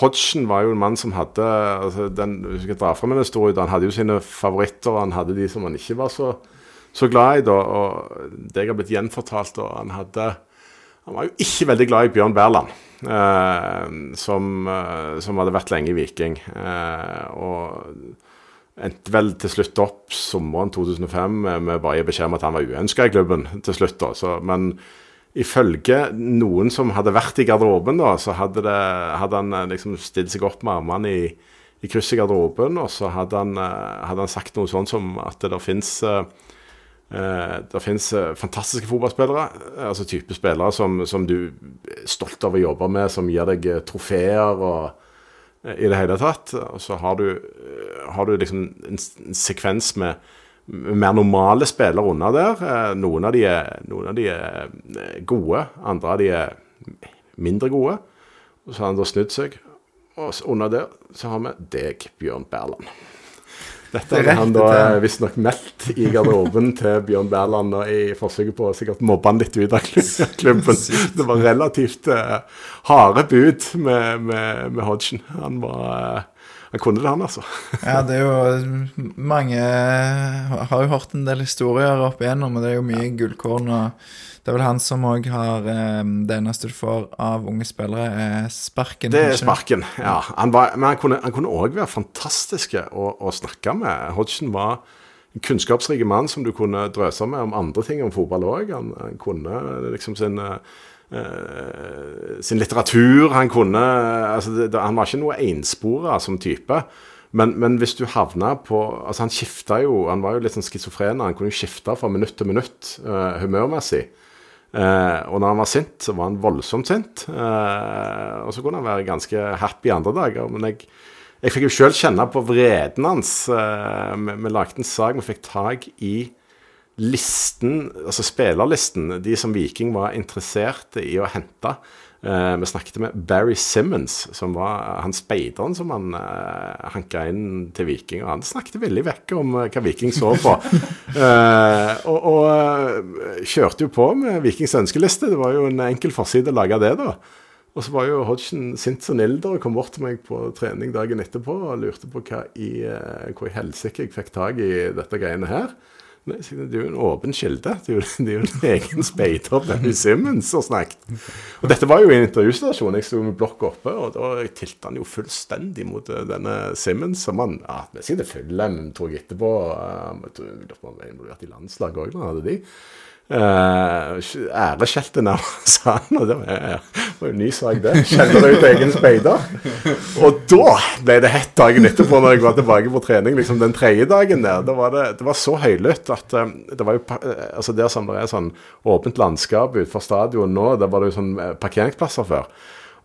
S2: Hodgson var jo en mann som hadde altså den, Hvis jeg dra frem en historie, han hadde jo sine favoritter, han hadde de som han ikke var så, så glad i. Da, og Det jeg har blitt gjenfortalt, og han hadde Han var jo ikke veldig glad i Bjørn Berland, eh, som, eh, som, hadde vært lenge i Viking. Eh, og endte vel til slutt opp sommeren 2005 med bare å beskjed om at han var uønska i klubben til slutt. da, så, men ifølge noen som hadde vært i garderoben, da, så hadde, det, hadde han eh, liksom stilt seg opp med armene i, i krysset i garderoben, og så hadde han, eh, hadde han sagt noe sånt som at det fins uh, det fins fantastiske fotballspillere, altså type spillere som, som, du er stolt av å jobbe med, som gir deg trofeer og i det hele tatt. Og så har du, har du liksom en, en sekvens med mer normale spillere under der. Eh, noen av de er, noen av de er eh, gode, andre av de er mindre gode. Og så har han da snudd seg, og under der så har vi deg, Bjørn Berland. Dette hadde han da eh, visstnok meldt i garderoben til Bjørn Berland i forsøket på å sikkert mobbe han litt ut av klubben. Det var relativt uh, harde bud med, med, med Hodgson. Han var uh, han kunne det, han, altså.
S1: ja, det er jo Mange har jo hørt en del historier opp igjennom, og det er jo mye gullkorn. og Det er vel han som òg har ehm, Det eneste du får av unge spillere, er sparken.
S2: Det er sparken, ja. Han var, men han kunne òg være fantastisk å, å, snakke med. Hodgson var en kunnskapsrik mann som du kunne drøse med om andre ting om fotball òg. Han, han, kunne liksom sin Uh, sin litteratur. Han kunne altså det, det, Han var ikke noe enspora som type. Men, men, hvis du havna på altså Han skifta jo Han var jo litt sånn schizofren. Han kunne jo skifte fra minutt til minutt uh, humørmessig. Uh, og når han var sint, så var han voldsomt sint. og så kunne han være ganske happy andre dager. Men jeg, jeg fikk jo sjøl kjenne på vreden hans. vi, vi lagde en sak, vi fikk tak i listen, altså spillerlisten, de som Viking var interessert i å hente. Eh, vi snakket med Barry Simmons, som var han speideren som han uh, hanka inn til Viking. Og han snakket veldig vekk om uh, hva Viking så på. <laughs> eh, og, og, eh, kjørte jo på med Vikings ønskeliste. Det var jo en enkel forside å lage det, da. Og så var jo Hodgson sint som ilder og kom bort til meg på trening dagen etterpå og lurte på hva i, eh, hvor i helsike jeg fikk tak i dette greiene her. Det er jo en åpen kilde. Det er jo, en egen speider, Benny Simmons, som snakket. Og dette var jo i en intervjustasjon. Jeg sto med blokka oppe, og da tilte han jo fullstendig mot eh, denne Simmons. Som han ja, sikkert følger tror jeg, etterpå. Jeg tror han var involvert i landslaget òg, hadde de. Uh, Æreskjeltet nærmest, <laughs> han. Og det var, jo ny sak, det. Skjeller ut egen speider. Og da ble det hett dagen etterpå, når jeg var tilbake på trening. liksom Den tredje dagen der. Det var, det, det var så høylytt at um, det var jo altså Der som det er sånn åpent landskap utenfor stadion nå, der var det jo sånn parkeringsplasser før.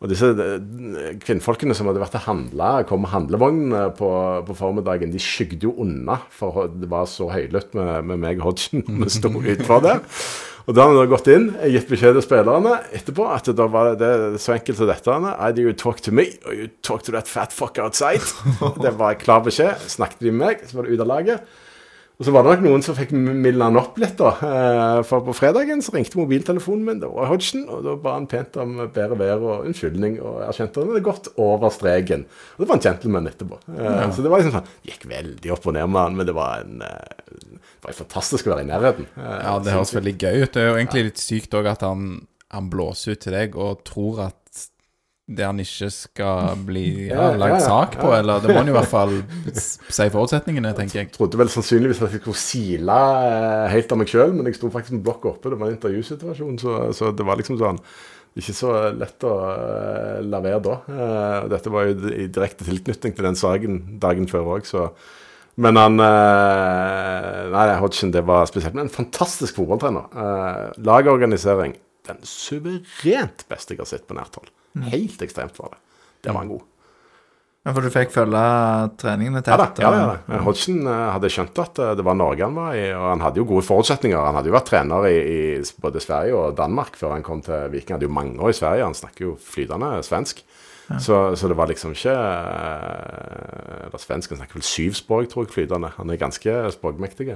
S2: Og disse eh, kvinnfolkene som hadde vært og handla, kom med handlevogn på, på, formiddagen, de skygde jo unna, for det var så høylytt med, med meg og Hodgson vi sto utenfor der. Og da hadde vi gått inn, gitt beskjed til spillerne etterpå at da var det, det så enkelt som dette. Either you talk to me, or you talk to that fat fuck outside. <laughs> Det var klar beskjed. Snakket de med meg, så var det ut av laget. Og så var det nok noen som fikk mildna han opp litt, da. Eh, for på fredagen så ringte mobiltelefonen min, det var Hodgson, og da ba han pent om bedre vær og unnskyldning, og erkjente han hadde gått over streken. Og det var en gentleman etterpå. Eh, ja. Så det var liksom sånn Gikk veldig opp og ned med han, men det var en eh, det var fantastisk å være i nærheten.
S3: Ja, det høres veldig gøy ut. Det er jo egentlig litt sykt òg at han, han blåser ut til deg og tror at det han ikke skal bli ja, ja, sak på, eller det må han jo i hvert fall si forutsetningene, tenker jeg.
S2: Jeg trodde vel sannsynligvis at jeg skulle sile eh, helt av meg sjøl, men jeg sto faktisk med blokk oppe. Det var en intervjusituasjon, så, så, det var liksom sånn ikke så lett å uh, la være da. Uh, dette var jo i direkte tilknytning til den saken dagen før òg, så Men han Nei, Hodgson, det var spesielt. Men en fantastisk fotballtrener. Lagorganisering. Den suverent beste jeg har sett på nært hold. Mm. Helt ekstremt var det. Der var han god.
S1: Ja, For du fikk følge treningene tett?
S2: Ja da. ja, ja, ja. Hodgson uh, hadde skjønt at uh, det var Norge han var i, og han hadde jo gode forutsetninger. Han hadde jo vært trener i, i både Sverige og Danmark før han kom til Viking. Han hadde jo mange år i Sverige, han snakker jo flytende svensk. Ja. Så, så, det var liksom ikke uh, Eller svensken snakker vel syv språk, tror jeg, flytende. Han er ganske språkmektig.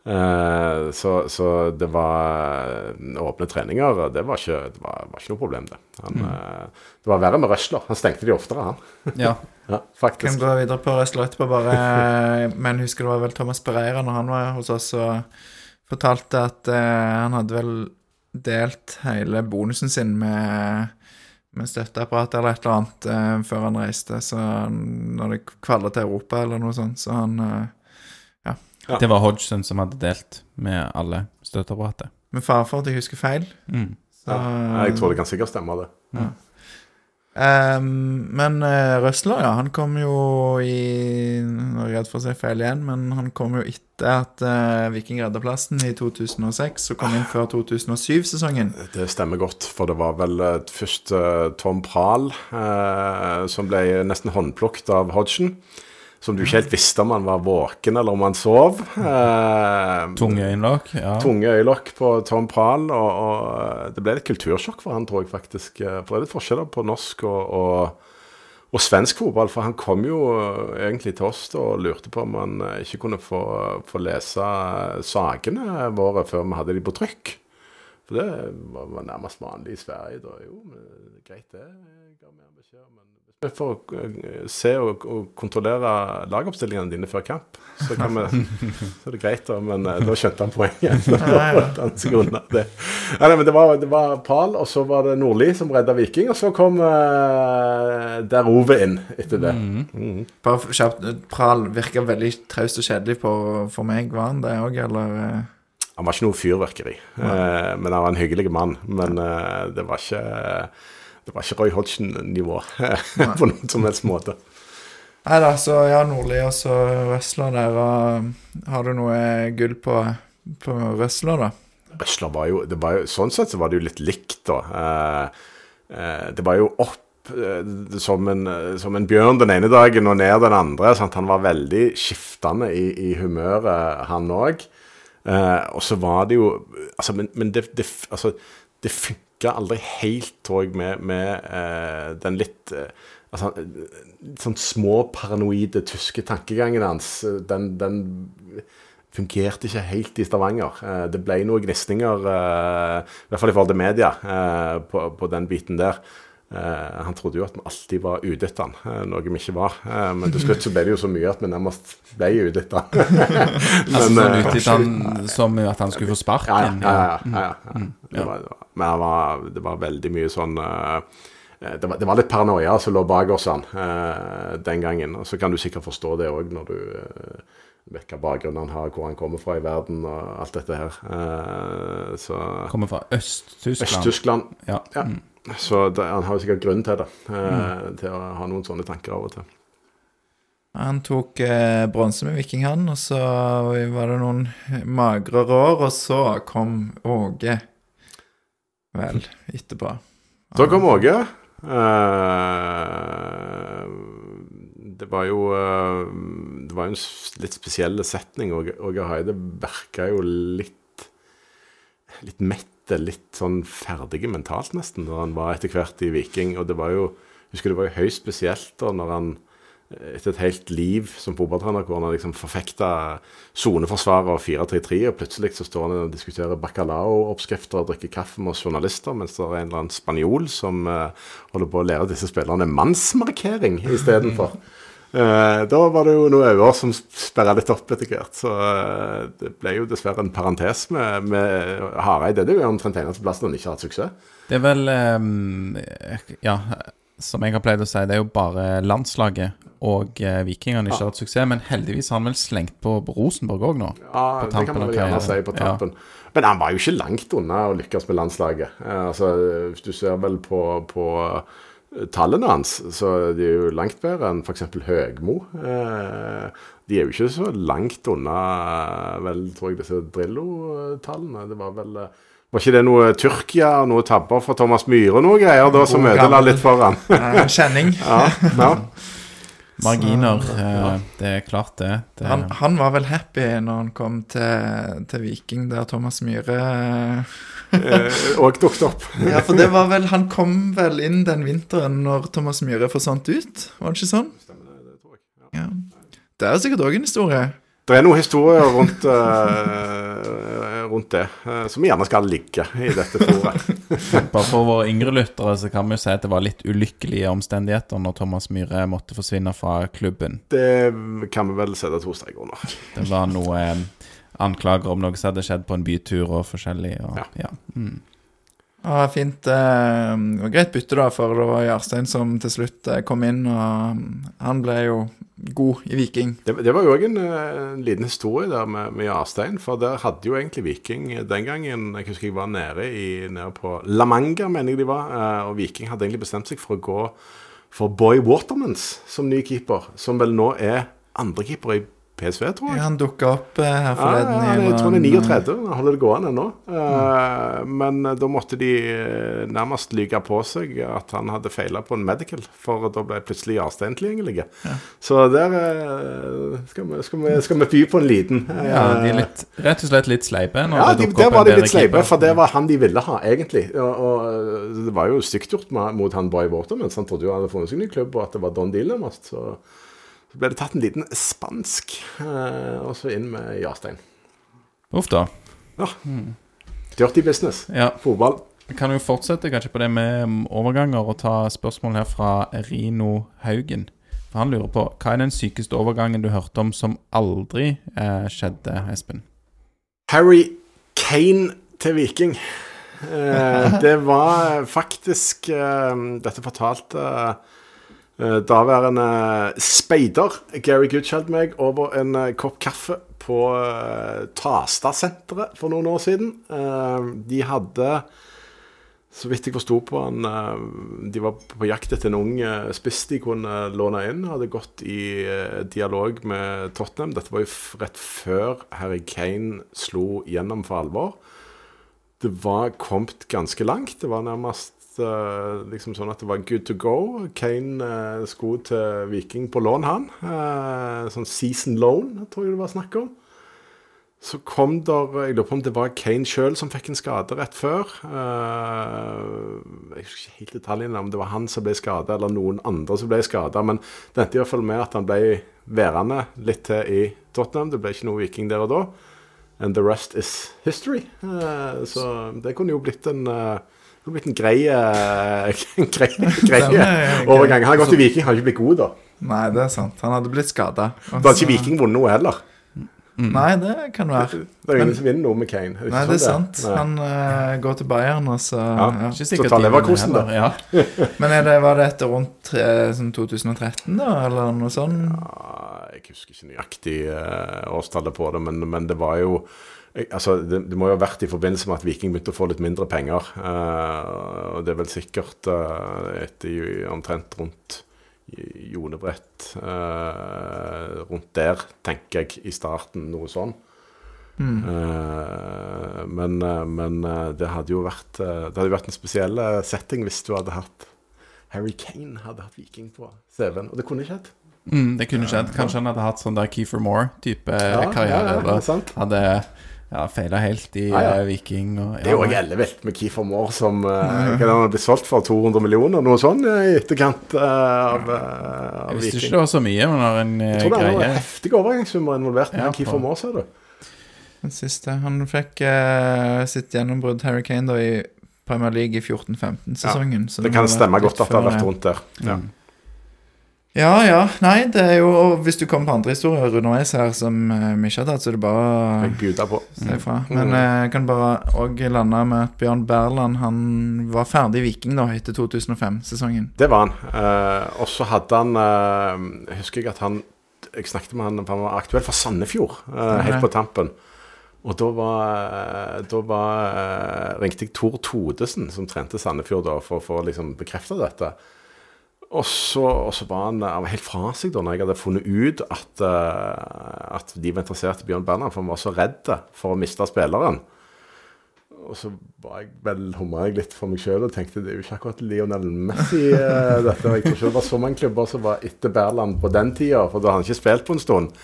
S2: Uh, så, så, det var åpne treninger. Det var ikke, det var, var ikke noe problem, det. Han, mm. uh, det var verre med Røsler. Han stengte de oftere, han.
S1: ja. <laughs>
S2: ja, faktisk.
S1: Kan gå videre på Røsler etterpå, bare. Men husker det var vel Thomas Bereira når han var hos oss og fortalte at han hadde vel delt hele bonusen sin med, med støtteapparat eller et eller annet eh, før han reiste. Så når det kvaller til Europa eller noe sånt, så han eh,
S3: Det var Hodgson som hadde delt med alle støtteapparatet.
S1: Med fare for at jeg husker feil.
S3: Mm.
S1: Så,
S2: Ja, jeg tror det kan sikkert stemme, det.
S1: Ehm, men uh, Røsler, ja, han kom jo i Nå er jeg redd for å si feil igjen, men han kom jo etter at uh, Viking redda plassen i 2006, og kom inn før 2007-sesongen.
S2: Det stemmer godt, for det var vel eh, først uh, Tom Prahl eh, som ble nesten håndplukket av Hodgson. Som du ikke helt visste om han var våken eller om han sov. Eh,
S3: Tunge øyelokk. Ja.
S2: tunge øyelokk på Tom Prahl, og, og det ble litt kultursjokk for han, tror jeg faktisk. Eh, For det er litt forskjeller på norsk og, og, og svensk fotball. For han kom jo eh, egentlig til oss da, og lurte på om han eh, ikke kunne få, få lese eh, sakene våre før vi hadde de på trykk. For det var nærmest vanlig i Sverige da. Jo, men greit det, ga mer beskjed. Men hvis vi får eh, se og, og kontrollere lagoppstillingene dine før kamp, så, kan vi, så er det greit, da. Men eh, da skjønte han poenget. <laughs> Det. Ja, nei, men det var, det var Pal, og så var det Nordli som redda Viking, og så kom uh, Der Ove inn etter det. Mhm.
S1: Bare kjapt, Pral virka veldig traust og kjedelig på, for meg. Var han det òg, eller? Eh?
S2: Han var ikke noe fyrverkeri, eh, men han var en hyggelig mann. Men eh, det var ikke det var ikke Roy Hodgson-nivå på noen som helst måte.
S1: Nei da, så ja, Nordli og så Røsler der. Og har du noe gull på, på Røsler, da?
S2: Røsler var jo, det var jo Sånn sett så var det jo litt likt, da. Eh, eh, det var jo opp eh, som en, eh, som en bjørn den ene dagen og ned den andre. Sant? Han var veldig skiftende i, i humøret, han òg. Eh, og så var det jo altså, Men, men det, det, altså, det funka aldri helt, tror jeg, med, med uh, den litt uh, altså, sånn litt sånn småparanoide tyske tankegangen hans. Den, den fungerte ikke helt i Stavanger. Det ble noen gnisninger, i hvert fall i forhold til media, på, på den biten der. Eh, Han trodde jo at vi alltid var ute etter han, eh, noe vi ikke var. Eh, Men til slutt så ble det jo så mye at vi nærmest ble ute etter <laughs> han.
S3: Altså
S2: Men,
S3: sånn
S2: eh,
S3: ut til han som at han skulle få sparken.
S2: ja, ja, ja, ja. Det var, men det var, det var veldig mye sånn det var, det var litt paranoia som lå bak oss han, eh, den gangen. Og så kan du sikkert forstå det òg når du vet hva bakgrunnen han har, hvor han kommer fra i verden og alt dette her. Eh, så
S3: Kommer fra Øst-Tyskland.
S2: Øst-Tyskland.
S3: Ja.
S2: Ja. Så det, han har jo sikkert grunn til det. eh, Til å ha noen sånne tanker av og til.
S1: Han tok eh, bronse med Viking, han, og så var det noen magre år, og så kom Åge vel etterpå.
S2: Så kom Åge. Eh, det var jo eh, Det var jo en litt spesiell setning. Åge Haide virka jo litt Litt mette, litt sånn ferdige mentalt, nesten, når han var etter hvert i Viking. Og det var jo jeg husker det var jo høyst spesielt da når han etter et helt liv som fotballtrener, hvor han liksom forfekta soneforsvaret og 4-3-3, og plutselig så står han og diskuterer bacalao-oppskrifter og drikker kaffe med journalister, mens det er en eller annen spanjol som uh, holder på å lære disse spillerne mannsmarkering istedenfor. Uh, da var det jo noen øyne som sperra litt opp etter hvert, så eh, det ble jo dessverre en parentes med, med Hareide. Det er jo omtrent eneste plassen han ikke har hatt suksess.
S3: Det er vel eh, Ja, som jeg har pleid å si, det er jo bare landslaget og eh, vikingene ikke har hatt suksess. Men heldigvis har han vel slengt på Rosenborg òg nå.
S2: Ja, det kan man vel gjerne si på tampen. Men han var jo ikke langt unna å lykkes med landslaget. Eh, altså, Hvis du ser vel på, på eh, tallene hans, så de er jo langt bedre enn f.eks. Høgmo. Eh, de er jo ikke så langt unna eh, vel, tror jeg, disse Drillo-tallene. Det var vel eh, Var ikke det noe Tyrkia og noe tabber fra Thomas Myhre og noe greier da som ødela litt for han?
S1: Eh, Kjenning. <laughs>
S2: ja, ja. <laughs>
S3: Marginer. eh, det er klart, det. det
S1: Han, han var vel happy når han kom til, til Viking, der Thomas Myhre
S2: Og dukket opp.
S1: Ja, for det var vel Han kom vel inn den vinteren når Thomas Myhre forsvant ut, var det ikke sånn? Ja. Det er sikkert òg en historie.
S2: Det er noen historier rundt, uh, rundt det, uh, som gjerne skal ligge i dette foret. <laughs>
S3: Bare for våre yngre lyttere så kan vi jo si at det var litt ulykkelige omstendigheter når Thomas Myhre måtte forsvinne fra klubben.
S2: Det kan vi vel sette to streker under.
S3: Det var noe eh, anklager om noe som hadde skjedd på en bytur og forskjellig. Og,
S2: Ja.
S3: ja. Mm.
S1: Ja, fint. eh, Det var greit bytte, da, for det var Jarstein som til slutt eh, kom inn, og han ble jo god i Viking.
S2: Det, det var jo òg en, eh, en liten historie der med, med Jarstein. For der hadde jo egentlig Viking den gangen Jeg husker jeg var nede, i, nede på La Manga, mener jeg de var. eh, Og Viking hadde egentlig bestemt seg for å gå for Boy Watermans som ny keeper. Som vel nå er andrekeeper i PSV, tror jeg.
S1: Ja, han dukka opp eh, her
S2: Ja,
S1: forleden.
S2: ja,
S1: i
S2: jeg tror han er 39, han holder det gående ennå. Mm. Men eh, da måtte de eh, nærmest lyge på seg at han hadde feila på en medical, for da ble plutselig Jarstein tilgjengelig. Så der eh, skal vi, skal, vi, skal vi by på en liten. eh,
S3: Ja, de er litt, rett og slett litt sleipe.
S2: ja,
S3: det
S2: de, der var de litt sleipe, for det var han de ville ha, egentlig. Og, og eh, Det var jo stygt gjort mot han Boy Waterman, så han trodde jo han hadde funnet seg en ny klubb, og at det var Don Deal nærmest. Så, så ble det tatt en liten spansk, eh, og så inn med Jarstein.
S3: Uff da.
S2: Ja. Dirty business.
S3: Ja.
S2: Fotball.
S3: Kan jo fortsette kanskje på det med overganger og ta spørsmål her fra Rino Haugen. For Han lurer på hva er den sykeste overgangen du hørte om som aldri eh, skjedde, Espen?
S2: Harry Kane til Viking. Eh, <laughs> det var faktisk eh, Dette fortalte eh, daværende speider Gary Goodchild meg over en eh, kopp kaffe på uh, Tasta-senteret for noen år siden. Eh, de hadde så vidt jeg forsto på han eh, De var på jakt etter en ung eh, spiss de kunne låne inn. Hadde gått i eh, dialog med Tottenham. Dette var jo rett før Harry Kane slo gjennom for alvor. Det var kommet ganske langt. Det var nærmest eh, liksom sånn at det var good to go. Kane eh, skulle til Viking på lån, han. Eh, sånn season loan, tror jeg det var snakk om. Så kom der Jeg lurer på om det var Kane sjøl som fikk en skade rett før. Eh, jeg husker ikke helt detaljene om det var han som ble skada, eller noen andre som ble skada. Men det endte i hvert fall med at han ble værende litt til i Tottenham. Det ble ikke noe Viking der og da. And the rest is history. Eh, så det kunne jo blitt en eh, det kunne blitt en grei, eh, <laughs> en grei, grei
S1: Den er
S2: overgang. Han har gått til Viking, han har ikke blitt god, da.
S1: Nei, det er sant. Han hadde blitt skada.
S2: Da hadde ikke Viking vunnet noe heller.
S1: Nei, det kan være.
S2: Det er jo ingen som vinner noe med Kane. Det
S1: Nei, det er
S2: sånn
S1: sant.
S2: Det.
S1: Han uh, går til Bayern, og så
S2: Ja.
S1: ja.
S3: Ikke
S2: Så
S3: tar
S2: ta
S3: de
S2: da.
S3: Ja. <laughs> <laughs>
S1: Men er det, var det etter rundt eh, sånn 2013, da? Eller noe sånt?
S2: Ja, Jeg husker ikke nøyaktig eh, årstallet på det, men, men det var jo altså, det, det må jo ha vært i forbindelse med at Viking begynte å få litt mindre penger. Uh, og det er vel sikkert uh, etter omtrent rundt Jonebrett uh, Rundt der, tenker jeg, i starten. Noe sånn. Eh, men, eh, men eh, det hadde jo vært eh, Det hadde vært en spesiell eh, setting hvis du hadde hatt Harry Kane hadde hatt Viking på CV-en, og det kunne skjedd.
S3: Mm, det kunne skjedd. Kanskje han hadde hatt sånn der Keefer Moore-type karriere.
S2: ja, ja,
S3: hadde ja, feila helt i
S2: Ja, ja.
S3: eh, Viking. Og,
S2: Det er jo
S3: ja,
S2: ellevilt med Keefer Moore som <laughs> uh, kan blitt solgt for 200 millioner, noe sånn, eh, i etterkant uh, av, uh, av
S3: Jeg visste
S2: Viking.
S3: ikke det var så mye, men har en greie
S2: Jeg tror det er noen
S3: heftig
S2: heftige overgangssummer involvert med
S3: Ja,
S2: Keefer Moore, ser du.
S1: Den siste. Han fikk uh, sitt gjennombrudd, Harry Kane, da, i Premier League i 14-15-sesongen. Ja,
S2: Det
S1: må
S2: kan stemme godt at det har vært rundt der. Ja.
S1: Ja, ja. Nei, det er jo Hvis du kommer på andre historier underveis her som eh, vi ikke har tatt, så er det bare å
S2: bjuder på.
S1: si ifra. Men eh, jeg kan bare òg lande med at Bjørn Berland han var ferdig Viking da etter 2005-sesongen.
S2: Det var han. Eh, og så hadde han eh, Husker jeg at han Jeg snakket med han, han var aktuell for Sandefjord eh, helt på tampen. Og da var, eh, da var ringte jeg Tor Todesen, som trente Sandefjord, da, for å få liksom bekrefte dette. Og så, og så var han, var helt fra seg da når jeg hadde funnet ut at, eh, at de var interessert i Bjørn Berland, for han var så redd for å miste spilleren. Og så var jeg vel humra jeg litt for meg sjøl og tenkte det er jo ikke akkurat Lionel Messi eh, dette. Jeg tror ikke det var så mange klubber som var etter Berland på den tida, for da hadde han ikke spilt på en stund.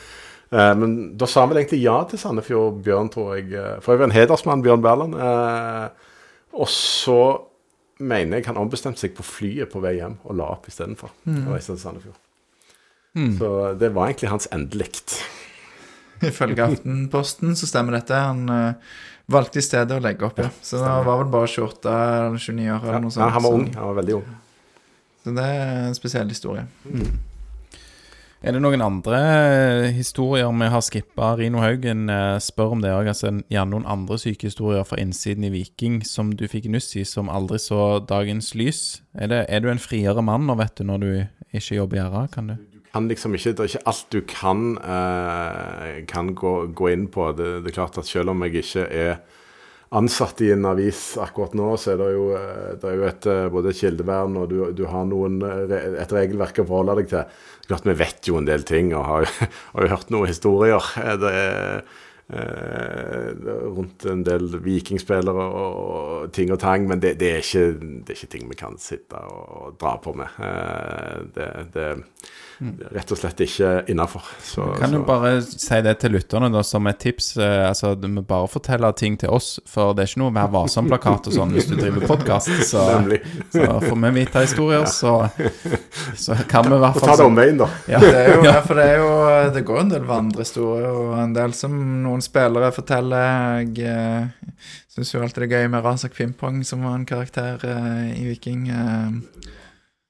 S2: Eh, men da sa han vel egentlig ja til Sandefjord Bjørn, tror jeg. For jeg var en hedersmann, Bjørn Berland. Eh, og så mener jeg han ombestemte seg på flyet på vei hjem og la opp istedenfor. Mm. mm. Så det var egentlig hans endelikt. <laughs>
S1: Ifølge Aftenposten så stemmer dette. Han uh, valgte i stedet å legge opp, ja. Så han var vel bare 28 eller 29 år eller
S2: Ja,
S1: noe sånt.
S2: han var
S1: så-
S2: ung. Han var veldig ung.
S1: Så det er en spesiell historie.
S3: Er det noen andre eh, historier vi har skippa? Rino Haugen eh, spør om det òg. Altså, gjerne noen andre sykehistorier fra innsiden i Viking som du fikk nuss i, som aldri så dagens lys. Er, det, er du en friere mann nå, vet du, når du ikke jobber i RA? Kan du?
S2: liksom ikke, Det er ikke alt du kan, eh, kan gå, gå, inn på. Det, det, er klart at selv om jeg ikke er ansatt i en avis akkurat nå, så er det jo, eh, det er jo et, både kildevern og du, du, har noen, et regelverk å forholde deg til. Klart Vi vet jo en del ting og har, <laughs> har jo hørt noen historier. Er Eh, rundt en del vikingspillere og ting og tang, men det, det, er ikke, det, er ikke, ting vi kan sitte og dra på med. Eh, det, det rett og slett ikke innafor.
S3: Kan du bare si det til lytterne da, som et tips? Eh, altså, Du må bare fortelle ting til oss, for det er ikke noe Vær varsom-plakat og sånn hvis du driver podkast. Så, så får vi vite historier, så, så kan vi i hvert fall
S2: Ta det omveien, da.
S1: Ja. Det er jo, ja, for det, er jo, det går en del vandrehistorier, og en del som noen spillere forteller. Jeg eh, syns jo alltid det er gøy med Razak Pimpong, som var en karakter eh, i Viking.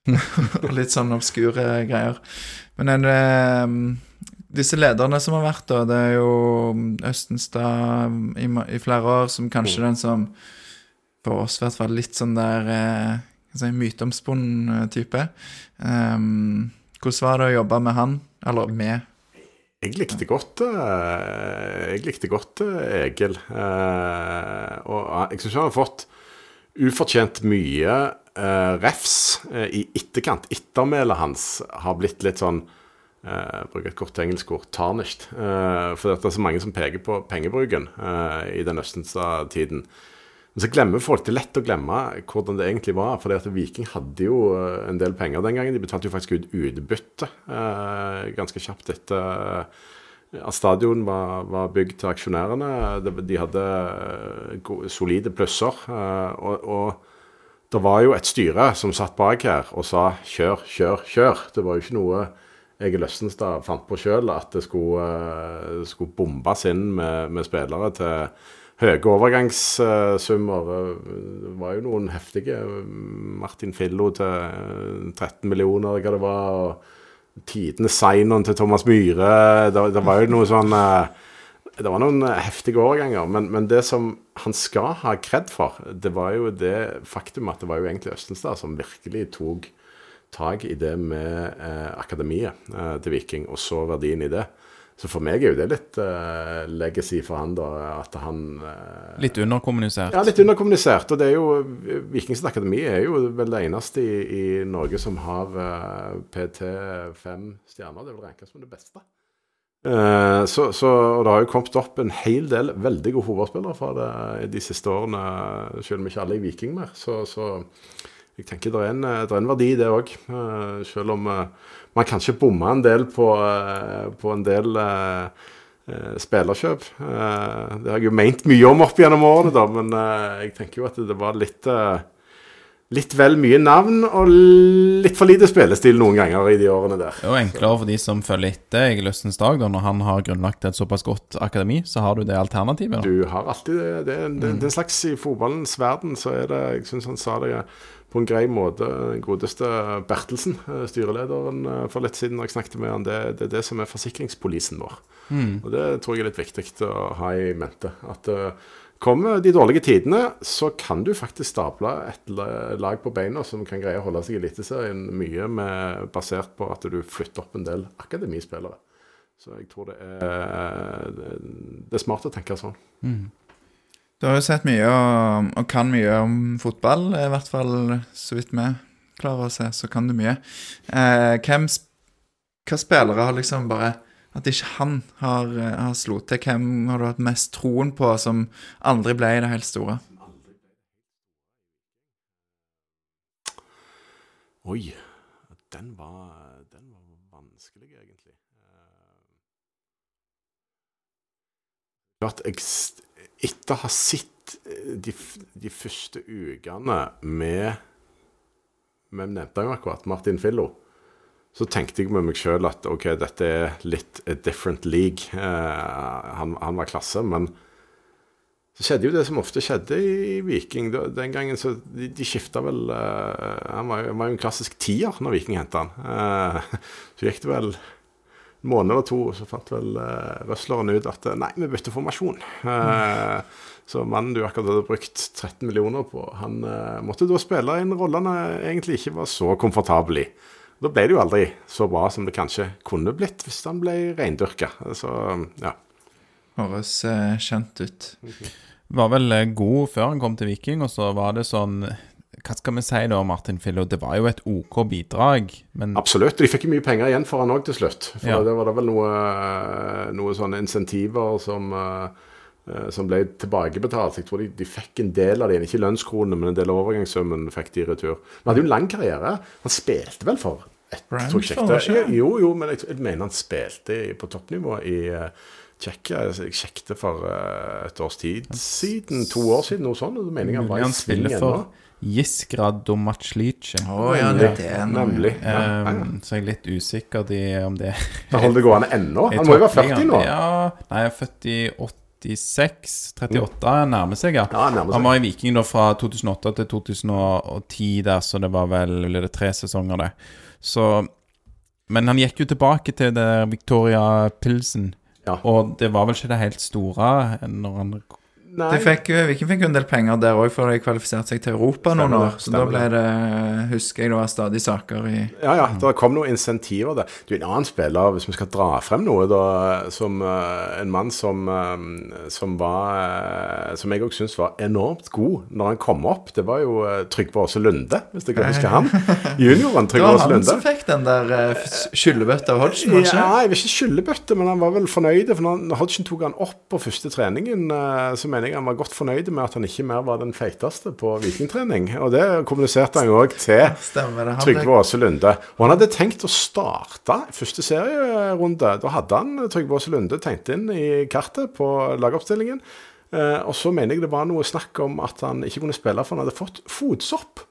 S1: Eh, <laughs> litt sånn obskure greier. Men er det disse lederne som har vært, da, det er jo Østenstad i, i flere år som kanskje den som for oss i hvert fall litt sånn der eh, si, myteomspunnen type. Um, hvordan var det å jobbe med han, eller med?
S2: Jeg likte godt Jeg likte godt Egil. Og jeg syns han har fått ufortjent mye refs uh, i etterkant. Ettermælet hans har blitt litt sånn uh, Bruker et kort engelsk ord tarnished. Uh, for det er så mange som peker på pengebruken i den Østenstad-tiden. Men så glemmer folk. Det er lett å glemme hvordan det egentlig var. For Viking hadde jo en del penger den gangen. De betalte jo faktisk ut utbytte ganske kjapt etter at stadion var, var bygd til aksjonærene. De hadde solide plusser. og, og det var jo et styre som satt bak her og sa kjør, kjør, kjør. Det var jo ikke noe Egil Løstenstad fant på sjøl, at det skulle, uh, skulle bombes inn med, med, spillere til høye overgangssummer. Det var jo noen heftige Martin Fillo til 13 millioner, hva det var. og Tidenes sign-on til Thomas Myhre. Det, det, var jo noe sånn uh, det var noen eh, heftige årganger, men, men, det som han skal ha kred for, det var jo det faktum at det var jo egentlig Østenstad som virkelig tok tak i det med eh, akademiet eh, til Viking, og så verdien i det. Så for meg er jo det litt eh, legacy for han, da. At han
S3: eh, Litt underkommunisert?
S2: Ja, litt underkommunisert. Og det er jo Vikings akademi er jo vel det eneste i, i Norge som har eh, PT fem stjerner. Det vil rankes som det beste. Eh, så, så, og det har jo kommet opp en hel del veldig gode fotballspillere fra det de siste årene, selv om ikke alle er Viking mer. Så, så jeg tenker det er en, det er en verdi i det òg. Uh, selv om uh, man kanskje bomma en del på, på en del spillerkjøp. det har jeg jo ment mye om opp gjennom årene, da, men jeg tenker jo at det var litt litt vel mye navn og litt for lite spillestil noen ganger i de årene der.
S3: Det er jo enklere for de som følger etter Egil Østens dag, da, når han har grunnlagt et såpass godt akademi, så har du det alternativet.
S2: Da. Du har alltid det. Det, det, er en slags I fotballens verden så er det Jeg syns han sa det på en grei måte, den godeste Bertelsen, eh, styrelederen eh, for litt siden når jeg snakket med han, det, det er det som er forsikringspolisen vår. Mm. Og det tror jeg er litt viktig å ha i mente. At uh, Kommer de dårlige tidene, så kan du faktisk stable et lag på beina som kan greie å holde seg i Eliteserien mye med, basert på at du flytter opp en del akademispillere. Så jeg tror det er, det er smart å tenke sånn. Mm.
S1: Du har jo sett mye og, og, kan mye om fotball, i hvert fall så vidt vi klarer å se, så kan du mye. Eh, hvem, hva spillere har liksom bare at ikke han har, eh, har slått til. Hvem har du hatt mest troen på som aldri ble i det helt store?
S2: Oi. Den var, den var vanskelig, egentlig. Klart, jeg, etter å ha sett eh, de, de første ukene med Hvem nevnte jeg akkurat Martin Fillo så tenkte jeg med meg sjøl at OK, dette er litt a different league. Eh, han, han, var klasse, men så skjedde jo det som ofte skjedde i Viking. Den gangen så De, de skifta vel eh, Han var var jo, en klassisk tier når Viking henta han. Eh, <laughs> så gikk det vel en måned eller to så fant vel uh, røsleren ut at eh, nei, vi bytter formasjon. Eh, så mannen du akkurat hadde brukt 13 millioner på, han eh, måtte da spille i en rolle han eh, egentlig ikke var så komfortabel i. Da ble det jo aldri så bra som det kanskje kunne blitt hvis den ble reindyrka. Så ja.
S1: Høres eh, kjent ut.
S3: Var vel eh, god før han kom til Viking, og så var det sånn Hva skal vi si da, Martin Fillo? Det var jo et OK bidrag, men
S2: Absolutt. De fikk mye penger igjen for han òg til slutt. For
S3: Ja.
S2: det var da vel noe, noe sånne insentiver som, eh, eh, som ble tilbakebetalt. Jeg tror de, de fikk en del av det. Ikke lønnskronene, men en del av overgangssummen fikk de i retur. Men han hadde jo en lang karriere. Han spilte vel for et
S1: Brentford?
S2: Jo, jo, men jeg, jeg mener han spilte på toppnivå i uh, Tsjekkia. Jeg sjekket for eh, et års tid siden. To år siden, noe sånt. og mener jeg han var i sving ennå.
S3: Jiskra Domaclice.
S1: Å ja, det er det.
S2: Nemlig. Ja.
S3: Um, så jeg er litt usikker de, om det
S2: Han holder det gående ennå. Han må jo være 40 nå.
S3: Ja, nei, jeg er født i 86. 38 nærmer seg, ja.
S2: Ja, han nærmer seg.
S3: Han var i Viking da fra 2008 til 2010 der, så det var vel det tre sesonger, det. Så Men han gikk jo tilbake til det Victoria Pilsen,
S2: Ja.
S3: og det var vel ikke det helt store når han.
S1: De fikk, jo- Viking fikk jo en del penger der òg, for de kvalifiserte seg til Europa noen år. Så da ble det, husker jeg det var stadig saker i
S2: Ja, ja, det kom noen insentiver der. Du, En annen spiller, hvis vi skal dra frem noe, da, som uh, en mann som, uh, som var uh, Som jeg òg syns var enormt god når han kom opp, det var jo Trygve Aase Lunde, hvis jeg kan huske han. <laughs> Junioren
S1: Det var han som fikk den der skyllebøtta av Hodgson, var det
S2: Ja,
S1: ikke?
S2: jeg vil ikke skyllebøtte, men han var vel fornøyd. For når Hodgson tok han opp på første treningen, eh, så mener jeg han var godt fornøyd med at han ikke mer var den feiteste på vikingtrening. Og det kommuniserte han jo òg til <laughs> Trygve Aase Lunde. Og han hadde tenkt å starte første serierunde. Da hadde han Trygve Aase Lunde tegnet inn i kartet på lagoppstillingen. Eh, og så mener jeg det var noe snakk om at han ikke kunne spille for han hadde fått fotsopp.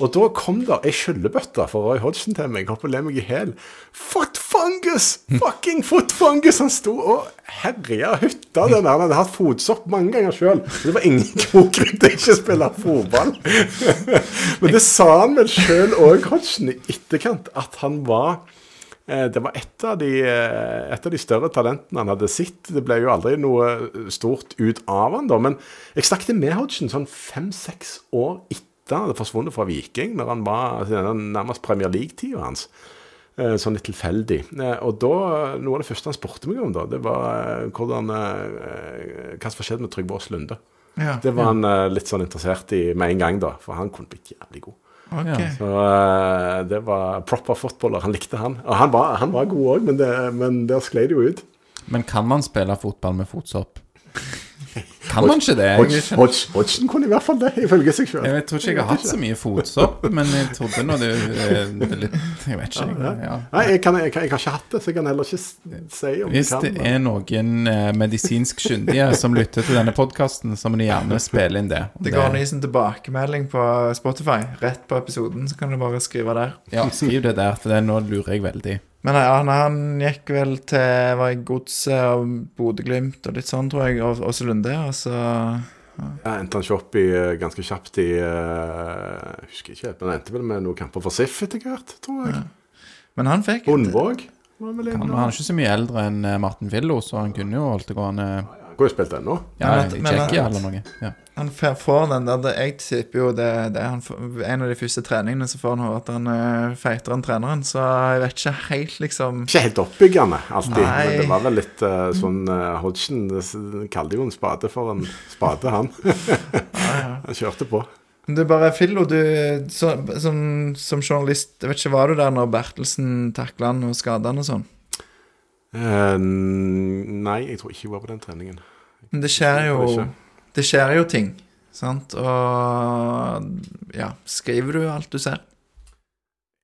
S2: Og da kom det ei skyllebøtte for Roy Hodgson til meg. Holdt på å le meg i hjel. Foot fungus! Fucking foot fungus! Han sto og herja hytta den der. Han hadde hatt fotsopp mange ganger sjøl. Det var ingen <laughs> god grunn til ikke å spille fotball. <laughs> Men det sa han vel sjøl òg, Hodgson, i etterkant, at han var eh, det var et av, de, eh, et av de større talentene han hadde sett. Det ble jo aldri noe stort ut av han da, men jeg snakket med Hodgson sånn fem-seks år etter han hadde forsvunnet fra Viking, når han var altså, nærmest Premier League-tida hans. Eh, Sånn litt tilfeldig. Eh, Og da, noe av det første han spurte meg om, da, det var eh, hvordan, hva som skjedde med Trygve Aas Lunde.
S1: ja,
S2: Det var han litt sånn interessert i med en gang, da, for han kunne blitt jævlig god.
S3: Okay.
S2: Så det var proper footballer. Han likte han. Og han var, han var god òg, men, det- men der sklei det jo ut.
S3: Men kan man spille fotball med fotsopp? Kan man ikke det?
S2: Hodgson Hodge, kunne i hvert fall det, ifølge seg sjøl.
S3: jeg tror ikke jeg har hatt så mye fotsopp, men jeg trodde nå det, eh, det litt Jeg vet ikke. jeg, Ja.
S2: Nei, jeg, kan, jeg, jeg har ikke hatt det, så jeg kan heller ikke si om
S3: Hvis
S2: jeg
S3: det er noen eh, medisinsk kyndige som lytter til denne podkasten, så må de gjerne spille inn det.
S1: Det går an å gi en tilbakemelding på Spotify rett på episoden, så kan du bare skrive der.
S3: Ja, skriv det der, for det nå lurer jeg veldig.
S1: Men ja, han, han gikk vel til var i Godset og Bodø-Glimt og litt sånn, tror jeg, og Åse Lunde. Og så
S2: Ja. endte han ikke opp i, eh, ganske kjapt i uh, husker ikke men endte vel med noen kamper for SIF etter hvert, tror jeg.
S1: Men han fikk
S2: Hundvåg var vel
S3: Han,
S2: inne.
S3: han er ikke så mye eldre enn eh, Martin Fillo, så han kunne jo holdt det gående
S2: Han har jo spilt ennå.
S3: ja,
S1: Men men at-
S3: eller noe. Ja.
S1: Han får den der det- Jeg tipper jo det, det er han, En av de første treningene så får han høre at han er feitere enn treneren, så jeg vet ikke helt, liksom
S2: Ikke helt oppbyggende alltid,
S1: Nei.
S2: men det var vel litt uh, sånn uh, Hodgson eh, kalte jo en spade for en spade, han. <laughs> han kjørte på.
S1: Du bare, Fillo, du så, som, som journalist jeg vet ikke, Var du der når Bertelsen takla han og skada han og sånn?
S2: Eh, nei, jeg tror ikke jeg var på den treningen.
S1: Men det skjer jo Det skjer jo ting, sant? Og ja, skriver du alt du ser?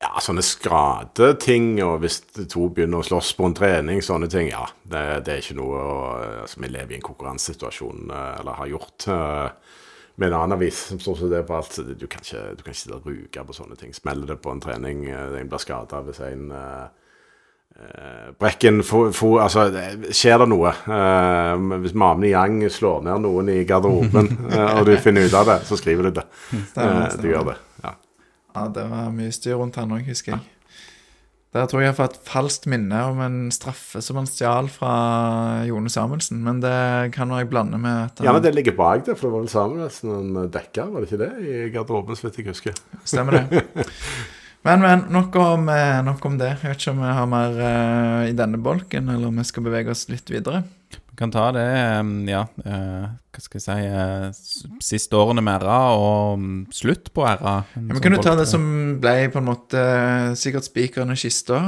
S2: Ja, sånne skradeting, og hvis to begynner å slåss på en trening, sånne ting, ja. Det, det er ikke noe å altså, Vi lever i en konkurransesituasjon, eh, eller har gjort. eh, Med en annen avis som står det på alt. Du kan ikke, du kan ikke ruge på sånne ting. Smeller det på en trening, en blir skada hvis en Brekken for, for, Altså, det- skjer det noe eh, Hvis Mavne Yang slår ned noen i garderoben, <laughs> eh, og du finner ut av det, så skriver du det.
S1: Stemmer,
S2: Eh, Du gjør det. ja
S1: Ja, det var mye styr rundt han òg, husker jeg. Der tror jeg jeg har fått falskt minne om en straffe som han stjal fra Jone Samuelsen, men det kan jeg blande med at han
S2: Gjerne det ligger bak det, for det var vel Samuelsen han dekka, var det ikke det? I garderoben, så vidt jeg husker.
S1: Stemmer det. <laughs> Men, men, nok om, eh, nok om det. Jeg vet ikke om vi har mer uh, i denne bolken, eller om vi skal bevege oss litt videre.
S3: Vi kan ta det, ja uh, Hva skal jeg si uh, Siste årene med RA og mm, slutt på RA.
S1: Ja, vi kan jo ta det som ble på en måte sikkert spikeren i kista.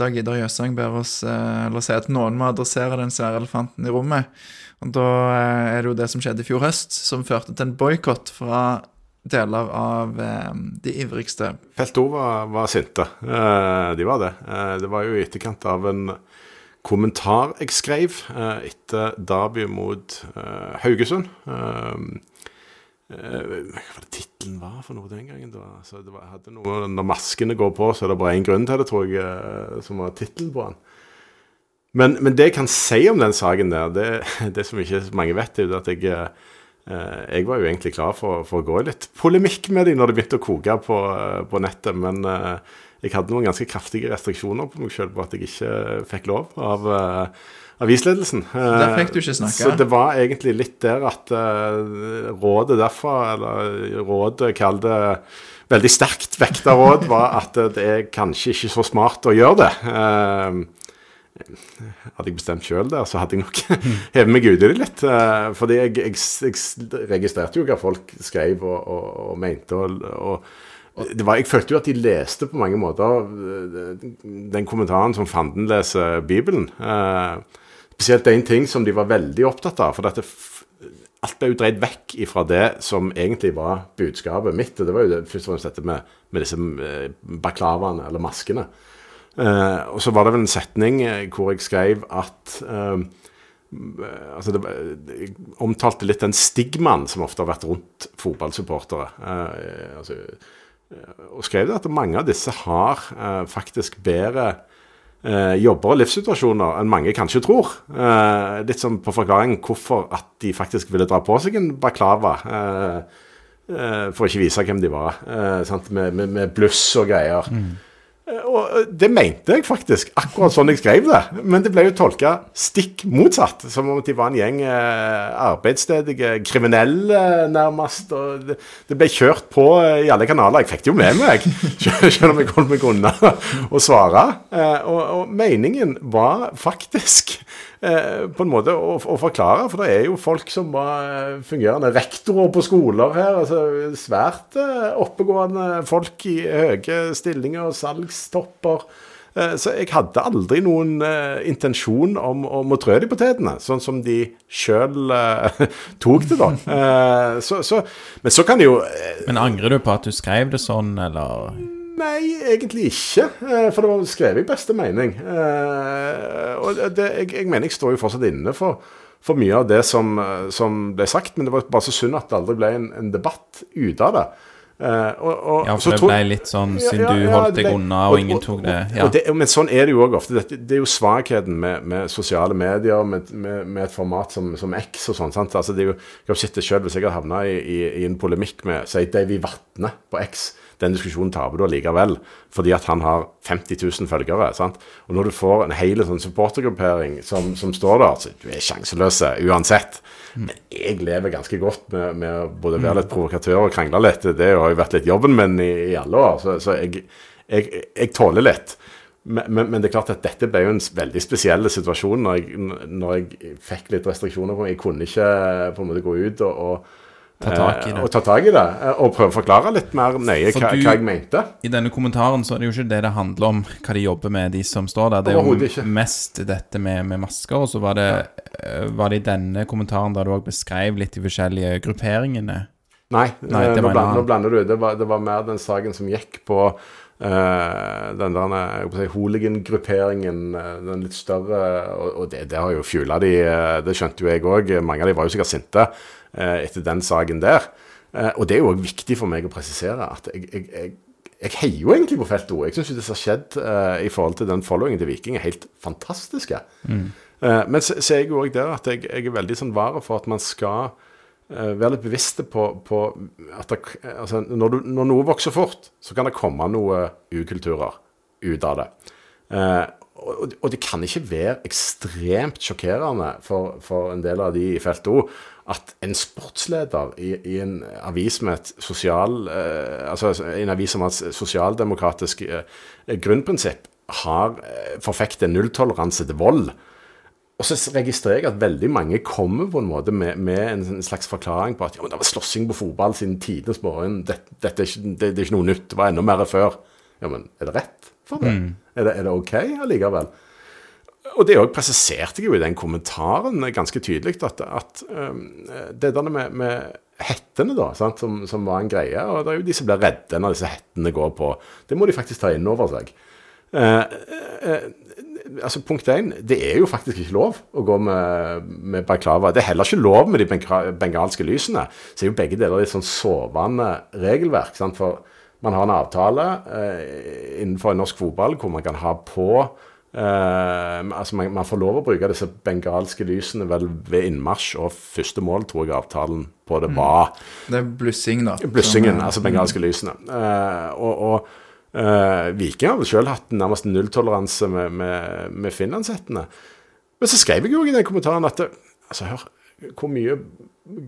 S1: Dag Idar Jøsang ber oss eller si at noen må adressere den svære elefanten i rommet. Og Da er det jo det som skjedde i fjor høst, som førte til en boikott fra deler av eh, de ivrigste.
S2: Felt var, var sinte. Eh, de var det. Eh, det var jo i etterkant av en kommentar jeg skrev eh, etter derby mot eh, Haugesund. Eh, hva det tittelen var for noe den gangen? Da? Altså, det var, hadde noe, når maskene går på, så er det bare én grunn til det, tror jeg, som var tittelen på den. Men, men det jeg kan si om den saken der, det, <laughs> det som ikke mange vet, er at jeg jeg var jo egentlig klar for, for å gå i litt polemikk med dem når det begynte å koke på, eh, på nettet, men eh, jeg hadde noen ganske kraftige restriksjoner på meg sjøl på at jeg ikke fikk lov av avisledelsen.
S1: Der fikk du ikke snakke.
S2: Så det var egentlig litt der at eh, rådet derfra, eller rådet kall det veldig sterkt vekta råd, var at eh, det er kanskje ikke så smart å gjøre det. Hadde jeg bestemt sjøl der, så hadde jeg nok <laughs> hevet meg ut i det litt. eh, fordi jeg, jeg, jeg registrerte jo hva folk skrev og, og, og mente. og, og var, jeg følte jo at de leste på mange måter eh, den kommentaren som fanden leser Bibelen. Eh, spesielt én ting som de var veldig opptatt av. for dette Alt ble jo dreid vekk ifra det som egentlig var budskapet mitt. og Det var jo det, først og fremst dette med, med disse baklavaene, eller maskene. Eh, og så var det vel en setning eh, hvor jeg skrev at eh, altså det, Jeg omtalte litt den stigmaen som ofte har vært rundt fotballsupportere. Altså, og skrev at mange av disse har eh, faktisk bedre eh, jobber og livssituasjoner enn mange kanskje tror. Eh, litt som på forklaringen hvorfor at de faktisk ville dra på seg en baklava. For å ikke vise hvem de var. Med, med, med bluss og greier. Eh, Og eh, det mente jeg faktisk, akkurat sånn jeg skrev det. Men det ble jo tolka stikk motsatt. Som om de var en gjeng eh, arbeidsstedige kriminelle, nærmest. Og det, ble kjørt på eh, i alle kanaler. Jeg fikk det jo med meg, <laughs> selv om jeg holdt meg unna å svare. Eh, og, og meningen var faktisk eh, på en måte å, å forklare, for det er jo folk som var eh, fungerende rektorer på skoler her. altså Svært eh, oppegående folk i høye stillinger, salgstopper. Eh, Så jeg hadde aldri noen eh, intensjon om, om å trø de potetene, sånn som de sjøl uh, <laughs> tok det, da. Uh, så, så, men så kan de jo uh,
S3: Men angrer du på at du skrev det sånn, eller
S2: Nei, egentlig ikke. eh, For det var skrevet i beste mening. Eh, Og det, jeg, jeg mener jeg står jo fortsatt inne for, for mye av det som, eh, som ble sagt, men det var bare så synd at det aldri ble en, en debatt ut av det. Og, og,
S3: Ja,
S2: så
S3: for det ble litt sånn
S2: Ja,
S3: siden
S2: ja,
S3: du holdt deg unna, og ingen tok det. Ja.
S2: og det, men sånn er det jo òg ofte. Det, det er jo svakheten med, med sosiale medier, med, med, med et format som, som X og sånn. sant? Altså, det er jo, jeg har det selv, Hvis jeg hadde havna i, i, i en polemikk med si Davy Vatne på X, den diskusjonen taper du allikevel, fordi at han har 50 000 følgere. sant? Og når du får en hel sånn supportergruppering som, som står der, så du er sjanseløse uansett. Men jeg lever ganske godt med, med både være litt provokatør og krangle litt. Det har jo vært litt jobben min i, i alle år, så, så jeg, jeg, jeg tåler litt. Men, men, men det er klart at dette ble jo en veldig spesiell situasjon når jeg, når jeg fikk litt restriksjoner på meg. Jeg kunne ikke på en måte gå ut og, og
S3: Ta tak i
S2: eh,
S3: det.
S2: Og ta tak i det, eh, og prøve å forklare litt mer nøye hva,
S3: du-
S2: hva jeg mente.
S3: I denne kommentaren så er det jo ikke det det handler om, hva de jobber med, de som står der. Det er jo mest dette med, med masker. Og så var det, ja. var det i denne kommentaren der du òg beskrev litt de forskjellige grupperingene.
S2: Nei,
S3: Nei,
S2: eh, nå,
S3: var en
S2: bland,
S3: annen.
S2: nå blander du. Det var, det var mer den saken som gikk på uh, den der si, hooligan-grupperingen, eh, den litt større Og, og det, det har jo fjula de, eh, det skjønte jo jeg òg. Mange av de var jo sikkert sinte eh, etter den saken der. Eh, og det er jo òg viktig for meg å presisere at jeg, jeg, jeg jeg heier jo egentlig på Felt O. Jeg syns det som har skjedd eh, i forhold til den followingen til Viking, er helt fantastiske. Eh, men så, så er jeg jo òg der at jeg, jeg er veldig sånn vare for at man skal eh, være litt bevisste på, på at det, altså, når, du, når noe vokser fort, så kan det komme noe ukulturer. ut av det. Eh, og, og det kan ikke være ekstremt sjokkerende for, for en del av de i felt O at en sportsleder i, i en avis med et sosial, eh, altså en avis som har et sosialdemokratisk eh, grunnprinsipp, har eh, forfekter nulltoleranse til vold. Og så registrerer jeg at veldig mange kommer på en måte med, med en slags forklaring på at ja, men det var slåssing på fotball siden tidenes morgen. Dette, dette er ikke, det, det, er ikke noe nytt. Det var enda mer før. Ja, men er det rett for det? Mm. Er, det er det OK allikevel? Og det òg presiserte jeg jo i den kommentaren ganske tydelig, at, at um, det der med, med hettene, da, som, som, var en greie Og det er jo de som blir redde når disse hettene går på. Det må de faktisk ta inn over seg. Uh, uh, altså Punkt én, det er jo faktisk ikke lov å gå med, med baklava. Det er heller ikke lov med de bengalske lysene. Så er jo begge deler et sånn sovende regelverk. Sant? For man har en avtale uh, innenfor norsk fotball hvor man kan ha på altså man, man, får lov å bruke disse bengalske lysene vel ved innmarsj, og første mål tror jeg avtalen på det mm. var.
S1: Det er blussing, da.
S2: Blussingen, altså bengalske mm. lysene. Uh, og, og uh, Viking har vel selv hatt nærmest nulltoleranse med, med, med finlandshettene. Men så skrev jeg jo i den kommentaren at det, altså hør, hvor mye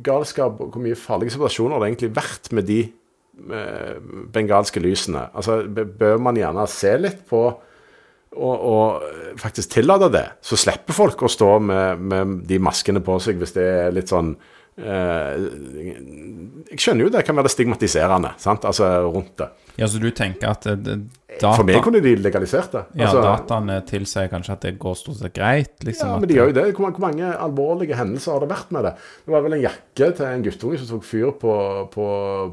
S2: galskap og hvor mye farlige situasjoner har det egentlig vært med de bengalske lysene. Altså Bør man gjerne se litt på og, og, faktisk tillate det, så slipper folk å stå med, med, de maskene på seg hvis det er litt sånn eh, Jeg skjønner jo det kan være stigmatiserende sant? Altså, rundt det.
S3: Ja, Så du tenker at det,
S2: data, For meg kunne de legalisert det.
S3: Ja, altså, dataene tilsier kanskje at det går stort sett greit? Liksom,
S2: ja, men de gjør jo det. Hvor, hvor, mange alvorlige hendelser har det vært med det? Det var vel en jakke til en guttunge som tok fyr på, på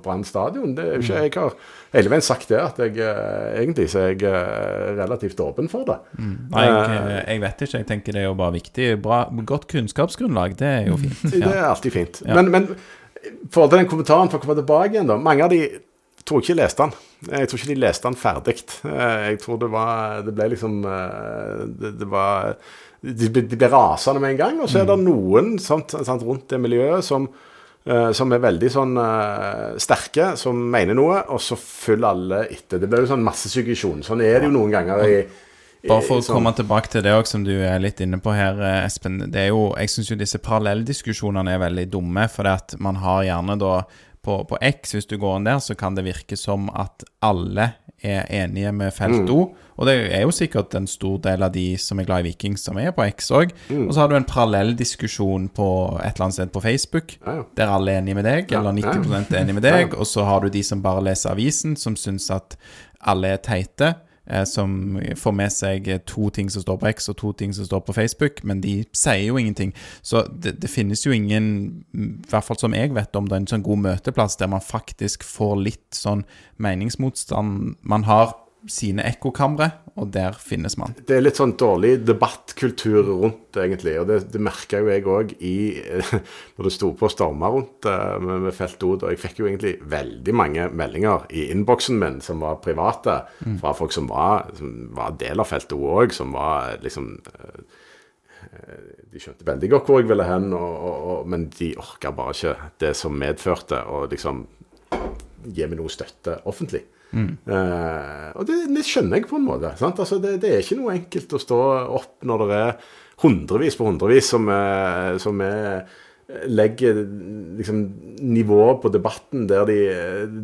S2: Brann stadion. Det er jo ikke, jeg har hele veien sagt det, at jeg eh, egentlig så er jeg eh, relativt åpen for det.
S3: Mm. Nei, jeg, eh, jeg, vet ikke. Jeg tenker det er jo bare viktig. Bra, godt kunnskapsgrunnlag, det er jo fint.
S2: Ja. <laughs> Det er alltid fint. Ja. Men, men til den kommentaren for å komme tilbake igjen, da. Mange av de tror ikke jeg leste den. Jeg tror ikke de leste den ferdig. Jeg tror det var Det ble liksom Det, det var De, de ble rasende med en gang. Og så er det mm. noen sant, sant, rundt det miljøet som Uh, som er veldig sånn sterke, som mener noe, og så følger alle etter. Det blir jo sånn massesuggesjon. Sånn er det jo noen ganger i,
S3: Bare for å sånn. komme tilbake til det også, som du er litt inne på her, eh, Espen. Det er jo, jeg syns jo disse parallelldiskusjonene er veldig dumme, for man har gjerne da på, på, X, hvis du går inn der, så kan det virke som at alle er enige med felt O. Mm. Og det er jo sikkert en stor del av de som er glad i Viking, som er på X òg. Mm. Og så har du en parallell diskusjon på et eller annet sted på Facebook, ja, ja. der alle er enige med deg, eller 90 er enige med deg. Og så har du de som bare leser avisen, som syns at alle er teite. Eh, som får med seg to ting som står på X og to ting som står på Facebook, men de sier jo ingenting. Så det, det finnes jo ingen, i hvert fall som jeg vet om, det er en sånn god møteplass der man faktisk får litt sånn meningsmotstand. Man har sine ekkokamre, og der finnes man.
S2: Det er litt sånn dårlig debattkultur rundt det, egentlig. Og det, det merka jo jeg òg <laughs> når det sto på stormer rundt med, med, Felt feltod. Og jeg fikk jo egentlig veldig mange meldinger i innboksen min som var private, mm. fra folk som var, som var del av feltet òg, som var liksom uh, de skjønte veldig godt hvor jeg ville hen, og, og, og, men de orka bare ikke det som medførte å liksom gi meg noe støtte offentlig. Uh, og det, det, skjønner jeg på en måte. Altså, det, det, er ikke noe enkelt å stå opp når det er hundrevis på hundrevis som, er, som er, legger liksom, nivået på debatten der de,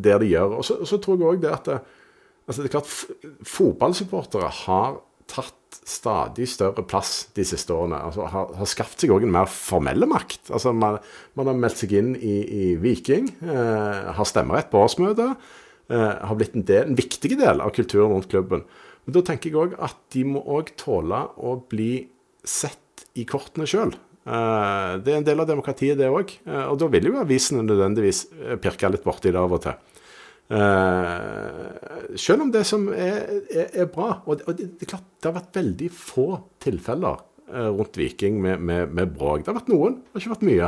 S2: der de gjør. Og så, og så tror jeg òg det at altså, det er klart Fotballsupportere har tatt stadig større plass de siste årene. Altså, har, har skapt seg òg en mer formelle makt. Altså, man, man, har meldt seg inn i, i Viking, eh, har stemmerett på årsmøtet eh, har blitt en, del, en, viktig del av kulturen rundt klubben. Men Da tenker jeg òg at de må òg tåle å bli sett i kortene sjøl. Eh, det er en del av demokratiet, det òg. Eh, og da vil jo avisene nødvendigvis eh, pirke litt borti det av og til. Selv om det som er, er, er bra. Og, det, er klart, det har vært veldig få tilfeller rundt Viking med, med, med, bråk. Det har vært noen, det har ikke vært mye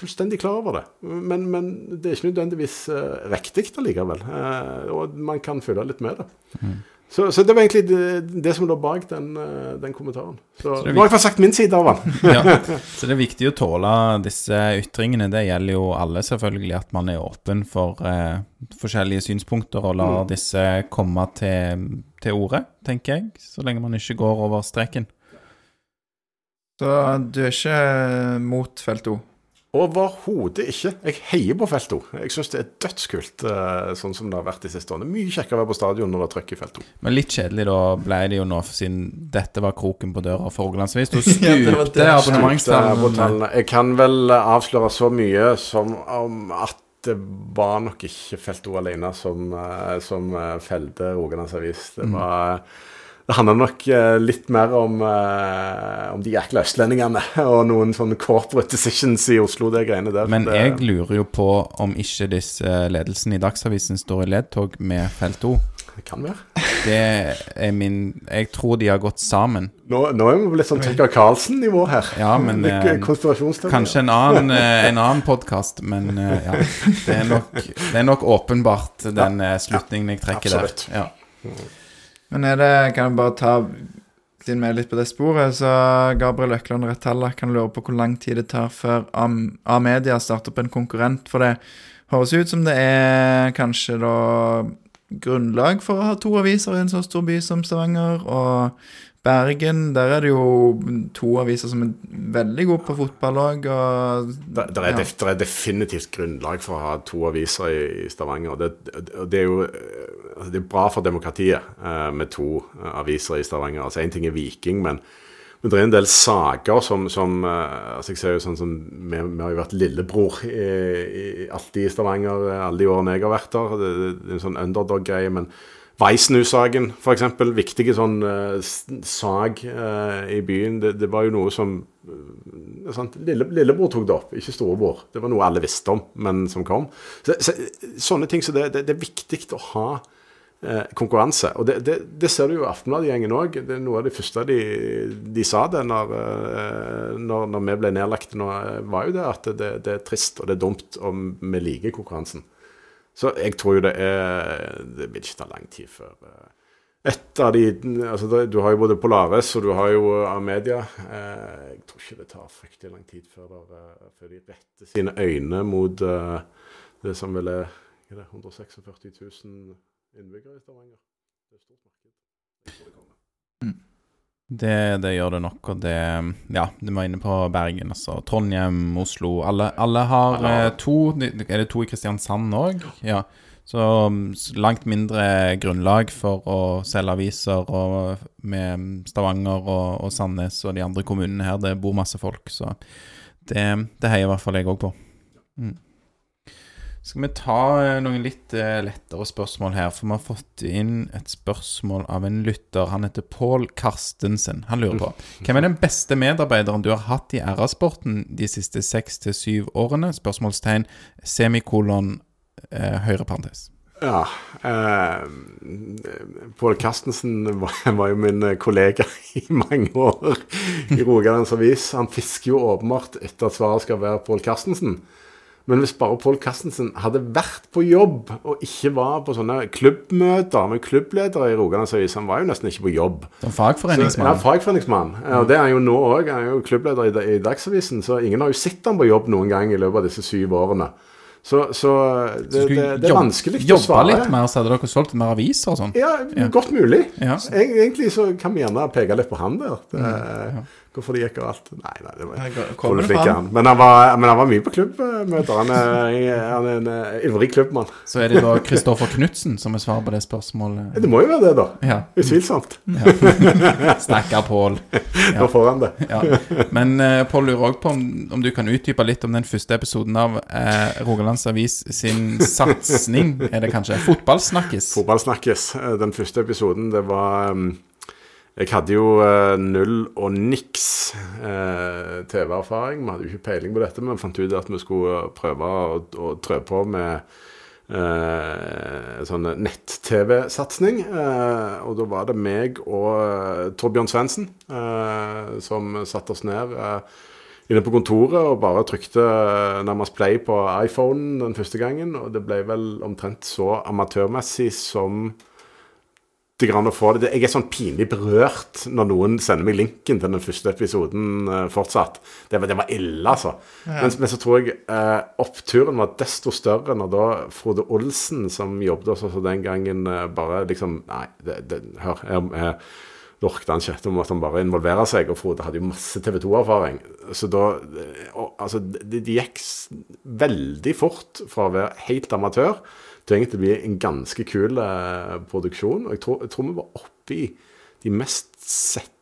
S2: fullstendig klar over det. Men, men det er ikke nødvendigvis uh, riktig allikevel. Uh, og man kan følge litt med det. Mm. Så, så det var egentlig det, det som lå bak den, eh, den kommentaren. Så,
S3: det er
S2: nå har jeg fått sagt min side av den. <laughs>
S3: ja. <laughs> Så det er viktig å tåle disse ytringene. Det gjelder jo alle, selvfølgelig, at man er åpen for eh, forskjellige synspunkter og lar disse komme til, til orde, tenker jeg. Så lenge man ikke går over streken.
S1: Så du er ikke mot felt O?
S2: Overhodet ikke. Jeg heier på felt 2. Jeg syns det er dødskult eh, sånn som det har vært de siste årene. Mye kjekkere å være på stadion når det er trøkk i felt 2.
S3: Men litt kjedelig da ble det jo nå, for siden dette var kroken på døra for Rogalandsvis.
S1: Du <laughs>
S3: stupte
S1: det.
S3: abonnementstallene.
S2: Jeg kan vel eh, avsløre så mye som om at det var nok ikke felt 2 alene som, eh, som felte Rogalands Avis. Det var det handler nok eh, litt mer om, eh, om de jækla østlendingene <laughs> og noen sånne corporate decisions i Oslo, det greiene der.
S3: Men jeg lurer jo på om ikke disse ledelsen i Dagsavisen står i ledtog med Felt O.
S2: det kan være.
S3: Det er min Jeg tror de har gått sammen.
S2: Nå, nå er vi litt sånn Tucker Carlsen-nivå her.
S3: Ja, men eh,
S2: eh.
S3: Kanskje en annen, eh, en annen podkast, men eh, ja. Det er, nok, det er nok åpenbart den ja. slutningen jeg trekker
S2: absolutt.
S3: der. Ja.
S1: Men er det Kan jeg bare ta Siden vi er litt på det sporet, så Gabriel Økland Rettalla kan lure på hvor lang tid det tar før A-media starter opp en konkurrent. For det høres ut som det er kanskje da grunnlag for å ha to aviser i en så stor by som Stavanger. Og Bergen, der er det jo to aviser som er veldig gode på fotball òg. Og
S2: Det, det,
S1: Ja.
S2: det er definitivt grunnlag for å ha to aviser i, i Stavanger. Det, det, det er jo det er bra for demokratiet eh, med to eh, aviser i Stavanger. Altså Én ting er Viking, men, men det er en del saker som, som eh, altså Jeg ser jo sånn som Vi, vi har jo vært lillebror i, i, alltid i Stavanger eh, alle de årene jeg har vært der. Det, det, det er en sånn underdog-greie. men Weissnu-saken, f.eks. Viktige sånn uh, sak uh, i byen. Det, det var jo noe som uh, sant? Lille, Lillebror tok det opp, ikke storebror. Det var noe alle visste om, men som kom. Så, så, sånne ting så det, det, det er viktig å ha konkurranse. Og det, det, det ser du jo i Aftenbladet-gjengen òg. Det er noe av det første de, de sa det når, eh, når, når vi ble nedlagt nå, eh, var jo det at det, det er trist og det er dumt om vi liker konkurransen. Så jeg tror jo det er Det vil ikke ta lang tid før eh, et av de altså Du har jo både Polaris og du har jo Amedia. Eh, jeg tror ikke det tar fryktelig lang tid før, eh, før de retter sine øyne mot eh, det som vel er er det, 146 000 innbyggere i Stavanger. Det er et stort marked. Jeg tror det kommer.
S3: Det, det gjør det nok, og det Ja, du var inne på Bergen, altså. Trondheim, Oslo. Alle, alle har
S2: Alle
S3: eh, to. Er det to i Kristiansand òg? Ja. Så mm, langt mindre grunnlag for å selge aviser og med Stavanger og, og Sandnes og de andre kommunene her. Det bor masse folk, så det, det heier i hvert fall jeg òg på. Mm. Skal vi ta eh, noen litt eh, lettere spørsmål her? For vi har fått inn et spørsmål av en lytter. Han heter Pål Karstensen. Han lurer på hvem er den beste medarbeideren du har hatt i RA-sporten de siste seks til syv årene? Spørsmålstegn semikolon eh, høyre parentes.
S2: Ja. Eh, Pål Karstensen var, var jo min kollega <laughs> i mange år i Rogalands Avis. Han fisker jo åpenbart etter at svaret skal være Pål Carstensen. Men hvis bare Pål Carstensen hadde vært på jobb og ikke var på sånne klubbmøter med klubbledere i Rogalands Avis Han var jo nesten ikke på jobb.
S3: Som
S2: Så, ja,
S3: fagforeningsmann.
S2: fagforeningsmann. Og det er han jo nå òg. Han er jo klubbleder i, i Dagsavisen, så ingen har jo sett han på jobb noen gang i løpet av disse syv årene. Så, så det, det, det er vanskelig å
S3: Jobba
S2: jobbe
S3: litt mer, så hadde dere solgt mer aviser og sånn.
S2: Ja,
S3: Ja.
S2: godt mulig.
S3: Ja.
S2: Egentlig så kan vi gjerne peke litt på han der. Det,
S3: ja.
S2: Hvorfor det gikk og alt. Nei, nei, det var
S1: kommer det fram.
S2: Men han var, men han var mye på klubbmøter. Han er, han er en eh, ivrig klubbmann.
S3: Så er det da Kristoffer Knutsen som er svaret på det spørsmålet.
S2: Det må jo være det, da.
S3: Ja.
S2: Utvilsomt. <laughs>
S3: Stakkar Pål. <laughs>
S2: Nå får han det.
S3: Ja. Men uh, Pål lurer òg på om, om du kan utdype litt om den første episoden av uh, Rogalands Avis sin satsing, er det kanskje? Fotballsnakkes.
S2: Eh, Den første episoden, det var um, Jeg hadde jo eh, null og niks eh, TV-erfaring. Vi hadde jo ikke peiling på dette, men fant ut at vi skulle prøve å, å trø på med eh, sånn nett-TV-satsing. Eh, og da var det meg og uh, Torbjørn Svendsen eh, som satte oss ned. eh, inne på kontoret og bare trykte eh, nærmest play på iPhonen den første gangen. Og det ble vel omtrent så amatørmessig som å få det Jeg er sånn pinlig berørt når noen sender meg linken til den første episoden uh, fortsatt. Det var, det var ille, altså. Ja. Men, men, så tror jeg eh, oppturen var desto større når da Frode Olsen, som jobbet hos oss den gangen, uh, bare liksom Nei, det, det, hør. jeg, jeg orket han ikke. Da måtte han bare involvere seg. Og Frode hadde jo masse TV 2-erfaring. Så da og, Altså, det, de gikk veldig fort fra å være helt amatør til egentlig å bli en ganske kul eh, produksjon. Og jeg tror, jeg tror, vi var oppe i de mest sette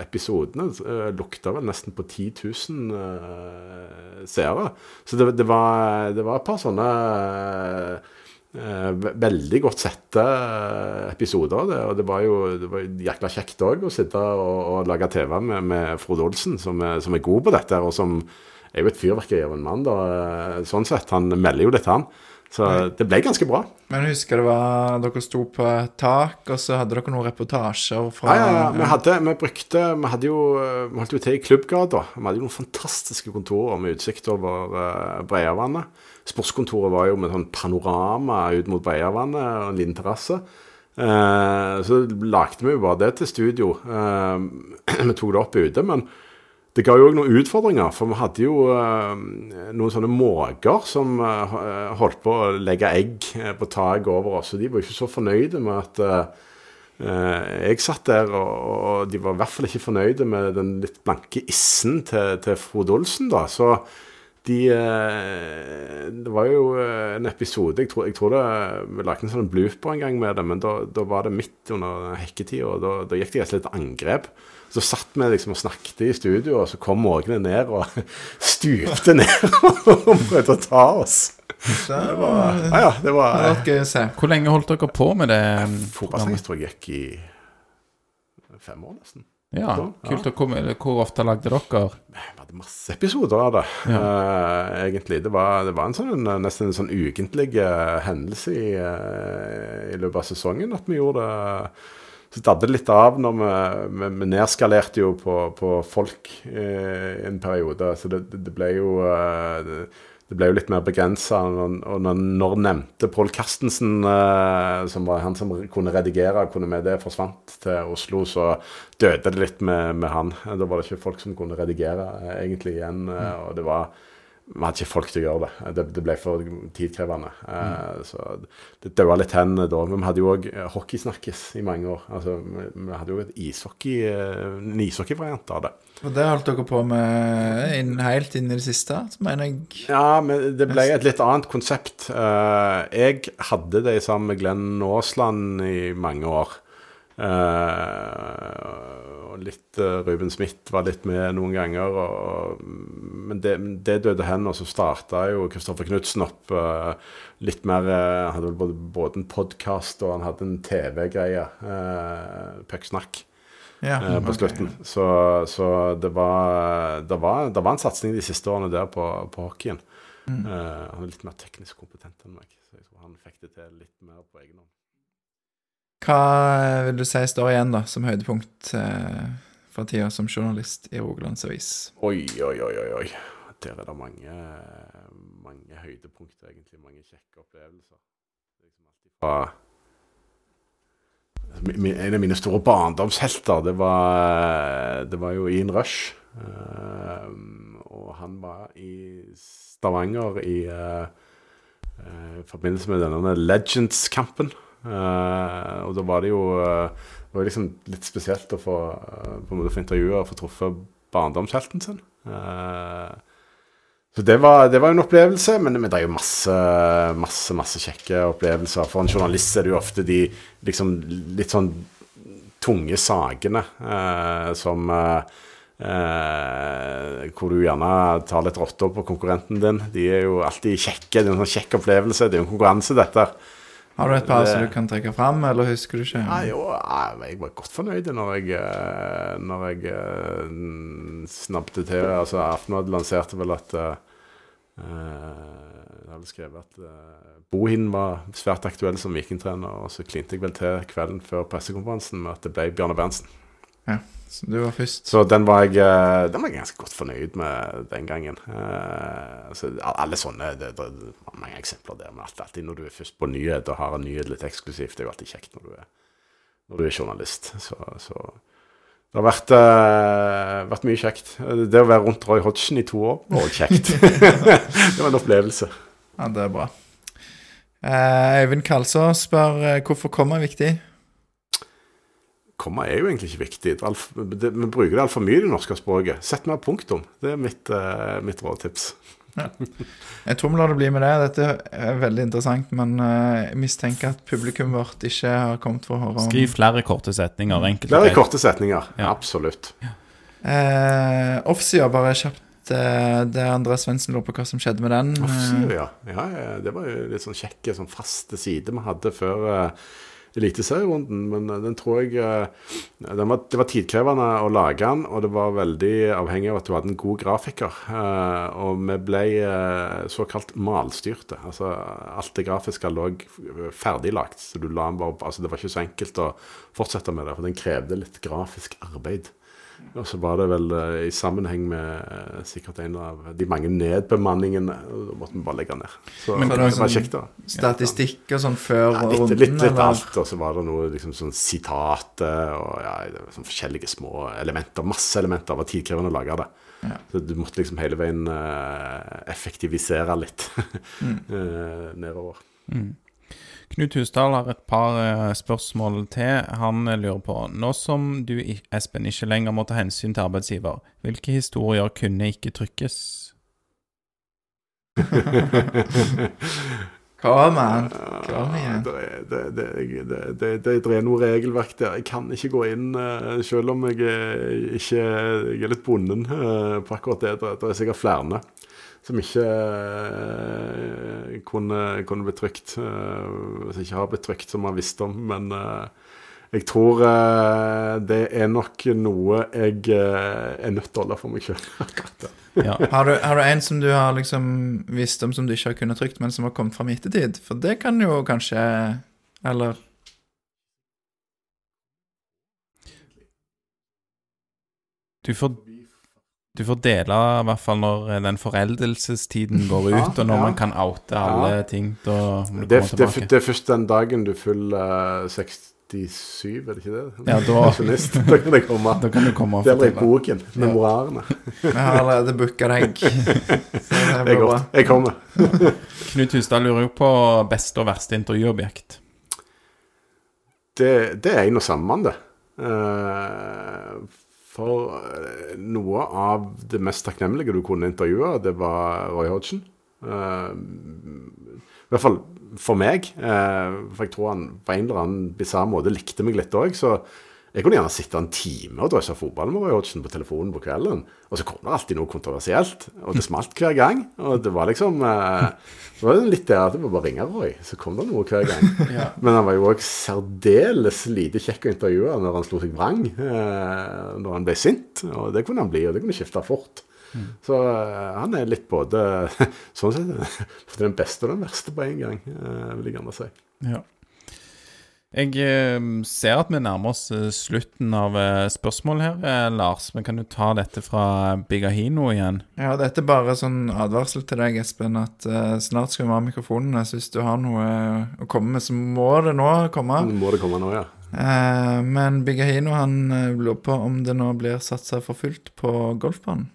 S2: episodene. Uh, lukta vel nesten på 10 000 uh, seere. Så det, det, var, det, var, et par sånne uh, Eh, veldig godt sette eh, episoder det. Og det var jo det var jækla kjekt òg å sitte og, og, lage TV med, med Frode Olsen, som er, som er, god på dette. Og som er jo et fyrverkeri av en mann, da. Eh, sånn sett. Han melder jo litt, han. Så det ble ganske bra.
S1: Men jeg husker det var dere sto på et tak, og så hadde dere noen reportasjer fra
S2: Ja, ja, ja. Vi, hadde, vi brukte Vi hadde jo Vi holdt jo til i Klubbgata. Vi hadde jo noen fantastiske kontorer med utsikt over uh, Breiavannet. Sportskontoret var jo med sånn panorama ut mot Breiavannet og en liten terrasse. Eh, så lagde vi jo bare det til studio. Eh, <clears throat> vi tok det opp ute. Men det ga jo òg noen utfordringer. For vi hadde jo eh, noen sånne måker som eh, holdt på å legge egg eh, på taket over oss. Og de var ikke så fornøyde med at jeg satt der, og, de var i hvert fall ikke fornøyde med den litt blanke issen til, til Frode Olsen. da, så de eh, Det var jo eh, en episode Jeg tror, jeg tror det, vi lagde en sånn blooper en gang med det, men da, da var det midt under hekketida, og da, da gikk det et angrep. Så satt vi liksom og snakket i studio, og så kom måkene ned og <laughs> stupte ned <laughs> og prøvde å ta oss. Det var, ja, ja, det var,
S1: det var.
S3: Hvor lenge holdt dere på med det?
S2: Fotballsang tror jeg gikk i fem år, nesten.
S3: Ja, kult. å komme. hvor ofte lagde dere?
S2: Vi hadde masse episoder av det, ja. uh, egentlig. Det var, det var en sånn, nesten en sånn ukentlig uh, hendelse i, uh, i, løpet av sesongen at vi gjorde det. Så dadde det litt av når vi, vi, vi nedskalerte jo på, på folk en periode. Så det, det ble jo det, det ble jo litt mer begrensa. Og når, når nevnte Pål Carstensen, eh, som var han som kunne redigere, kunne med det forsvant til Oslo, så døde det litt med, med han. Da var det ikke folk som kunne redigere eh, egentlig igjen. Eh, mm. og det var vi hadde ikke folk til å gjøre det. Det, det ble for tidkrevende. Mm. så det daua litt hen da. Men vi hadde jo òg hockeysnakkis i mange år. Altså, vi hadde jo et ishockey, en ishockeyvariant av det.
S1: Og det holdt dere på med inn, helt inn i det siste, mener jeg?
S2: Ja, men det ble et litt annet konsept. Uh, jeg hadde det sammen med Glenn Aasland i mange år. Uh, og litt uh, Ruben Smith var litt med noen ganger. Og, men det, det, døde hen, og så starta jo Kristoffer Knutsen opp litt mer Han hadde vel både, både en podkast og han hadde en TV-greie. Pucksnakk ja, eh, på slutten. Okay. Så, så det, var, det, var, det, var, en satsing de siste årene der på, på hockeyen. Mm. Uh, han er litt mer teknisk kompetent enn meg, så jeg tror han fikk det til litt mer på egen hånd.
S1: Hva vil du si står igjen da, som høydepunkt uh, fra tida som journalist i Rogalands Avis?
S2: Oi, oi, oi, oi, oi. Der er det mange, mange høydepunkter, egentlig. Mange kjekke opplevelser. Liksom alltid fra en av mine store barndomshelter, det var, det var jo Ian Rush. Uh, og han var i Stavanger i uh, uh, forbindelse med denne Legends-kampen. og da var det jo det var liksom litt spesielt å få, måte få intervjue og få truffet barndomshelten sin. Uh, så det var, det var, en opplevelse, men, er jo masse, masse, masse kjekke opplevelser. For en journalist er det jo ofte de liksom, litt sånn tunge sakene eh, som eh, Hvor du gjerne tar litt rotter på konkurrenten din. De er jo alltid kjekke. Det er en sånn kjekk opplevelse. Det er jo en konkurranse, dette.
S1: Har du et par som du kan trekke fram, eller husker du ikke?
S2: Nei, jo, jeg var godt fornøyd når jeg, eh, når jeg uh, snappet til altså Aftenbladet lanserte vel at uh, Jeg hadde skrevet at uh, Bohin var svært aktuell som vikingtrener, og så klinte jeg vel til kvelden før pressekonferansen med at det ble Bjarne Berntsen.
S1: Ja. Så du var først?
S2: Så den var jeg, eh, den var jeg ganske godt fornøyd med den gangen. Uh, altså, alle sånne det, det, det, er mange eksempler der. Men alltid, når du er først på nyhet og har en nyhet litt eksklusivt, det er jo alltid kjekt når du er når du er journalist. Så, så det har vært, eh, vært mye kjekt. Det å være rundt Roy Hodgson i to år var også kjekt. <laughs> det var en opplevelse.
S1: Ja, det er bra. Eh, Øyvind Kalsås spør eh, hvorfor komma er viktig.
S2: Komma er jo egentlig ikke viktig. Det er det, vi bruker det altfor mye i det norske språket. Sett mer punktum. Det er mitt, uh, mitt rådtips.
S1: Jeg tror vi lar det bli med det. Dette er veldig interessant, men eh, jeg mistenker at publikum vårt ikke har kommet for å høre om
S3: Skriv flere korte setninger.
S2: Flere
S3: greit.
S2: korte setninger.
S3: Ja.
S2: Absolutt.
S1: Eh, Offsida, bare kjapt. eh, det André Svendsen lurer på hva som skjedde med den.
S2: Offsida, ja. ja. ja, Det var jo litt sånn kjekke, sånn faste side vi hadde før Eliteserierunden. Men eh, den tror jeg eh, den var, Det var tidkrevende å lage den, og det var veldig avhengig av at du hadde en god grafiker. Eh, og vi ble såkalt malstyrte. Altså alt det grafiske lå ferdiglagt. Så du la den bare Altså det var ikke så enkelt å fortsette med det, for den krevde litt grafisk arbeid. Og så var det vel eh, i sammenheng med eh, sikkert en av de mange nedbemanningene. og Da måtte vi bare legge ned. Så
S1: Men
S2: det
S1: det var sånn-
S2: kjekt, da.
S1: Statistikk og sånn før
S2: Ja, litt,
S1: runden?
S2: litt, litt alt, og så var det noe liksom sånn sitater og ja, sånn forskjellige små elementer. Masse elementer. Det var tidkrevende å lage det.
S1: Ja.
S2: Så du måtte liksom hele veien eh, effektivisere litt <laughs>
S1: Mm.
S2: nedover. nedover.
S3: Knut Husdal har et par eh, spørsmål til. Han eh, lurer på Nå som du, Espen, ikke lenger må ta hensyn til arbeidsgiver, hvilke historier kunne ikke trykkes? <laughs>
S1: Kom an. Kom igjen.
S2: Det, er- det, det, det, det, det, det er noe regelverk der. Jeg kan ikke gå inn, eh, selv om jeg ikke, jeg er litt bonden på akkurat det. Det, det er sikkert flere som ikke eh, kunne, kunne blitt trykt. Hvis Som ikke har blitt trykt, som man visste om. Men eh, jeg tror eh, det er nok noe jeg eh, er nødt til å holde for meg sjøl. <laughs>
S3: Ja.
S1: Har du, har du en som du har liksom visst om som du ikke har kunnet trykt, men som har kommet fram i ettertid? For det kan jo kanskje Eller
S3: Du får, du får dele i hvert fall når eh, den foreldelsestiden går ut,
S2: Ja,
S3: og når
S2: ja.
S3: man kan oute alle ting. Må du
S2: Det, det, det er først den dagen du fyller eh, 67, er det ikke det?
S3: Ja, da- <laughs>
S2: Da kan det komme.
S3: Da kan du komme og
S2: Det er i boken. Memoarene.
S1: Jeg har allerede booka deg. <laughs> Det
S2: er godt. Jeg kommer. <laughs>
S3: Knut Hustad lurer jo på beste og verste intervjuobjekt.
S2: Det, det er en og samme det. Eh, for eh, noe av det mest takknemlige du kunne intervjue, det var Roy Hodgson. Uh, I hvert fall for meg. Uh, for jeg tror han på en eller annen bisarr måte likte meg litt òg. Så jeg kunne gjerne sitte en time og drøse fotball med Roy Hodgson på telefonen på kvelden. Og så kom det alltid noe kontroversielt, og det smalt hver gang. Og det var liksom eh, Det var litt der at det var bare å ringe Roy, så kom det noe hver gang. <laughs> Men han var jo òg særdeles lite kjekk å intervjue når han slo seg vrang. Eh, når han ble sint. Og det kunne han bli, og det kunne skifte fort. Så eh, han er litt både <laughs> sånn sett <laughs> den beste og den verste på en gang, eh, vil jeg gjerne si.
S3: Ja. Jeg eh, ser at vi nærmer oss eh, slutten av spørsmålet spørsmål her, eh, Lars. Men kan du ta dette fra Bigahino igjen?
S1: Ja, dette er bare sånn advarsel til deg, Espen, at uh, snart skal vi ha mikrofonene. Så hvis du har noe å komme med, så må det nå komme.
S2: Må det komme nå, ja.
S1: Uh, men Bigahino han eh, lurer på om det nå blir satsa for fullt på golfbanen.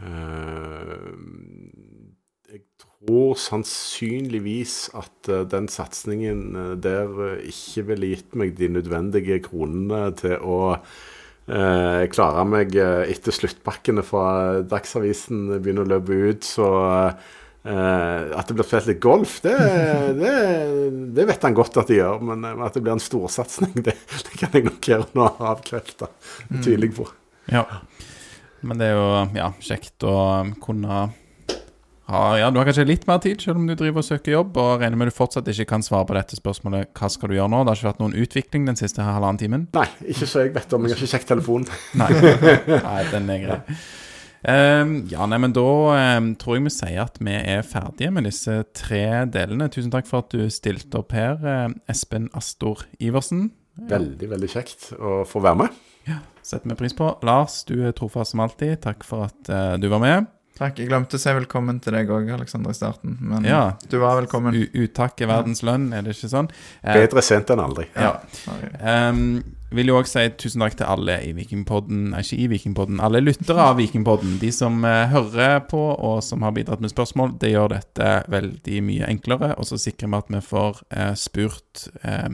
S2: Eh, jeg tror sannsynligvis at eh, den satsingen eh, der eh, ikke ville gitt meg de nødvendige kronene til å eh, klare meg etter sluttpakkene fra Dagsavisen begynner å løpe ut. Så eh, at det blir spilt litt golf, det, <laughs> det, det vet han godt at det gjør. Men at det blir en storsatsing, det, det kan jeg nok gjøre nå avkrefte. Det tviler jeg på.
S3: Ja. Men det er jo ja, kjekt å kunne ha Ja, du har kanskje litt mer tid, selv om du driver og søker jobb, og regner med du fortsatt ikke kan svare på dette spørsmålet hva skal du gjøre nå? Det har ikke vært noen utvikling den siste halvannen timen?
S2: Nei, ikke så jeg vet om. Jeg har ikke sjekket telefonen. <laughs>
S3: Nei. nei, den er grei. Um, ja, nei, men da um, tror jeg vi sier at vi er ferdige med disse tre delene. Tusen takk for at du stilte opp her, eh, Espen Astor Iversen.
S2: Veldig, veldig kjekt å få være med.
S3: Ja, Setter vi pris på. Lars, du er trofast som alltid. Takk for at uh, du var med.
S1: Takk. Jeg glemte å si velkommen til deg òg, Aleksander, i starten. Men
S3: Ja.
S1: du var velkommen.
S3: U uttakk er verdens lønn, er det ikke sånn? Eh,
S2: Bedre sent enn aldri.
S3: Ja.
S1: ja.
S3: Um, vil jo også si tusen takk til alle i Vikingpodden, nei, ikke i Vikingpodden, alle lyttere av Vikingpodden. De som uh, hører på og som har bidratt med spørsmål. Det gjør dette veldig mye enklere, og så sikrer vi at vi får uh, spurt eh,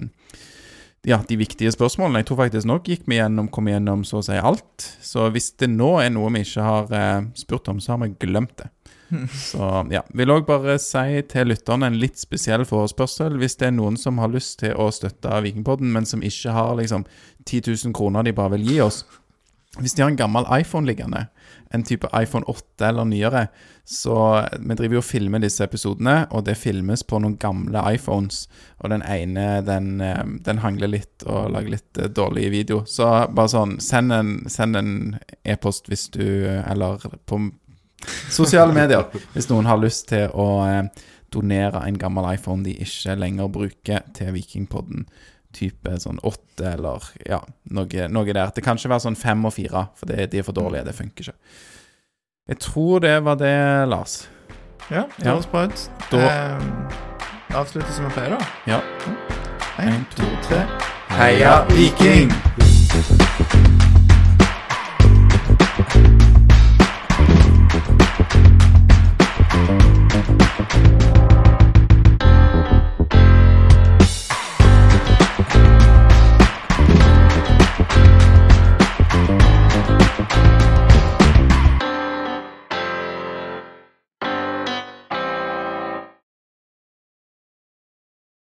S3: ja, de viktige spørsmålene. Jeg tror faktisk nok gikk vi gjennom, kom gjennom så å si alt. Så hvis det nå er noe vi ikke har eh, spurt om, så har vi glemt det. <laughs> Så ja. Vil òg bare si til lytterne en litt spesiell forespørsel. Hvis det er noen som har lyst til å støtte Vikingpodden, men som ikke har liksom 10 000 kroner de bare vil gi oss. Hvis de har en gammel iPhone liggende, en type iPhone 8 eller nyere, så Vi driver jo og filmer disse episodene, og det filmes på noen gamle iPhones. Og den ene, den, eh, den hangler litt og lager litt eh, dårlig video. Så bare sånn, send en e-post e-post hvis du Eller på sosiale medier hvis noen har lyst til å eh, donere en gammel iPhone de ikke lenger bruker, til Vikingpodden. Type sånn åtte eller ja, noe, noe der. Det kan ikke være sånn fem og fire, for det, de er for dårlige. Det funker ikke. Jeg tror det var det, Lars.
S1: Ja, det
S3: Ja.
S1: høres bra ut.
S3: Da-
S1: Eh, avslutte som vi pleier, da.
S3: Ja.
S1: Én, to, tre.
S3: Heia Viking!